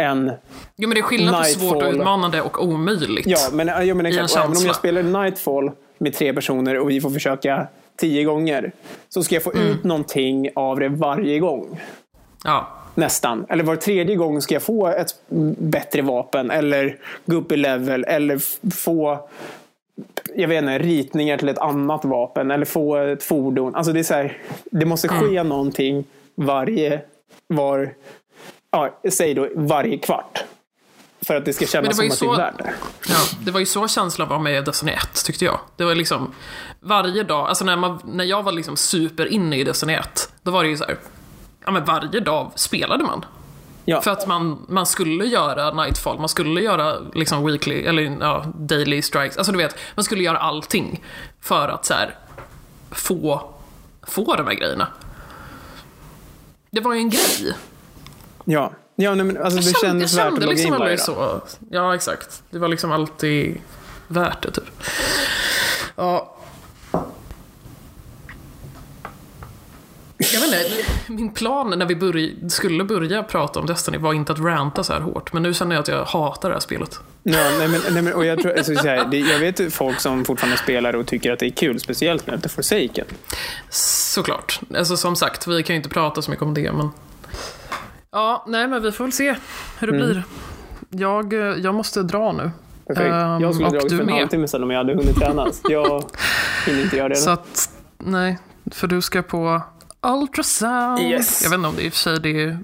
en Jo men det är skillnad på svårt och utmanande och omöjligt. Ja, men, ja, men exakt. Även om jag spelar Nightfall med tre personer och vi får försöka tio gånger. Så ska jag få Mm. ut någonting av det varje gång. Ja. Nästan. Eller var tredje gång ska jag få ett bättre vapen. Eller gå upp i level. Eller få jag vet inte, ritningar till ett annat vapen. Eller få ett fordon. Alltså det är så här, det måste ske Mm. någonting varje, var, ja, säg då varje kvart. För att det ska kännas det som att det är så- värt det. Ja, det var ju så känslan var med Destiny 1, tyckte jag. Det var liksom varje dag, alltså när, man, när jag var liksom super inne i Destiny 1, då var det ju så här, ja men varje dag spelade man. Ja. För att man, man skulle göra Nightfall, man skulle göra liksom weekly, eller ja, daily strikes, alltså du vet, man skulle göra allting för att så här, få, få de här grejerna. Det var ju en grej. Ja, ja nej, men alltså, det kände, jag kändes värt att logga liksom aldrig så. Ja, exakt. Det var liksom alltid värt det, typ. Ja. Jag vet inte, min plan när vi börj- skulle börja prata om Destiny var inte att ranta så här hårt. Men nu känner jag att jag hatar det här spelet. Ja, nej, men, nej, men, och jag, tror, alltså, så här, det, jag vet folk som fortfarande spelar och tycker att det är kul, speciellt nu efter Forsaken. Såklart. Alltså som sagt, vi kan ju inte prata så mycket om det, men... Ja, nej men vi får väl se hur det blir. Jag, eh, jag måste dra nu. Perfekt. Ehm, jag skulle ha dragit för en halvtimme sedan om jag hade hunnit träna. Jag hinner inte göra det (laughs) Så att, nej, för du ska på ultrasound. Yes. Jag vet inte om det i och för sig det är,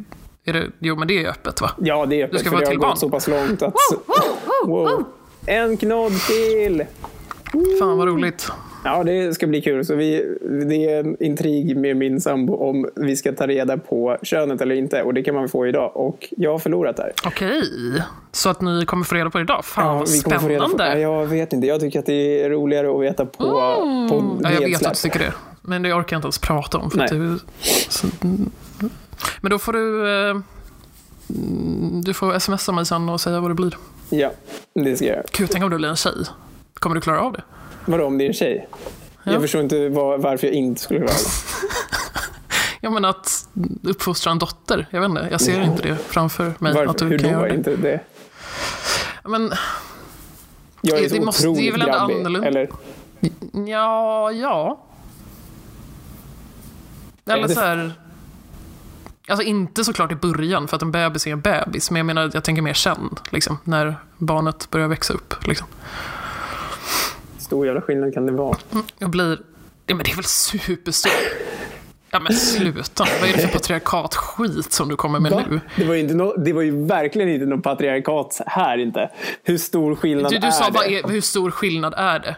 är det, jo men det är öppet va? Ja, det är Du öppet ska för det har till barn. gått så pass långt att... Wow. En knodd till! Fan vad roligt. Ja, det ska bli kul. Så vi, det är en intrig med min sambo om vi ska ta reda på könet eller inte. Och det kan man få idag. Och jag har förlorat där. Okej, så att ni kommer få reda på det idag? Fan vad vi kommer få reda på- spännande. Ja, jag vet inte. Jag tycker att det är roligare att veta på, på Mm. Ja, jag vet att du tycker det. Men det orkar jag inte ens prata om. För Nej. att du, så, men då får du... Eh, du får smsa mig sen och säga vad det blir. Ja, det ska jag göra. Gud, tänk om du blir en tjej. Kommer du klara av det? Vadå, om det är en tjej? Ja. Jag förstår inte var, varför jag inte skulle klara det. (laughs) Jag menar att uppfostra en dotter. Jag vet inte, jag ser inte det framför mig. Att Varför? du Hur kan då? göra det. inte det? Men Jag är Det så måste- det är väl ändå grabbig. annorlunda. Eller? Ja, ja. Eller det- så här... Alltså inte såklart i början, för att en bebis är en bebis. Men jag menar, jag tänker mer sen, liksom, när barnet börjar växa upp. Liksom. Stor jävla skillnad kan det vara. Jag blir... Ja, men det är väl superstort. Ja men sluta Vad är det för patriarkatskit som du kommer med Va? nu? Det var, ju inte no, det var ju verkligen inte någon patriarkat här inte. Hur stor skillnad Du, du är sa det? är, hur stor skillnad är det?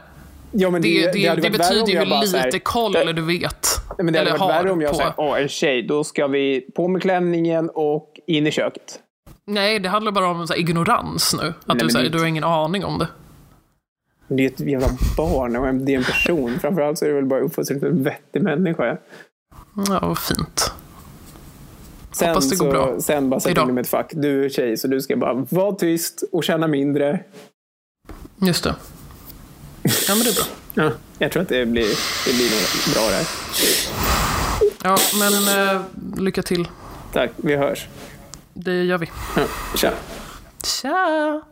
Ja, Det, det, det, värre betyder ju bara så här- lite koll det, du vet. Nej, men det hade eller varit värre om jag på. sa åh en tjej, då ska vi på med klänningen och in i köket. Nej, det handlar bara om så här, ignorans nu. Att men du, det är säger, inte- du har ingen aning om det. Det är ett jävla barn och det är en person. Framförallt så är det väl bara uppfostrat till en vettig människa. Ja, vad fint. Sen, Hoppas det går så, bra. sen bara in dem i ett fack. Du är tjej så du ska bara vara tyst och känna mindre. Just det. Ja, men det är bra. Ja, jag tror att det blir, det blir nog bra där. Ja, men eh, lycka till. Tack, vi hörs. Det gör vi. Ja, tja. Tja!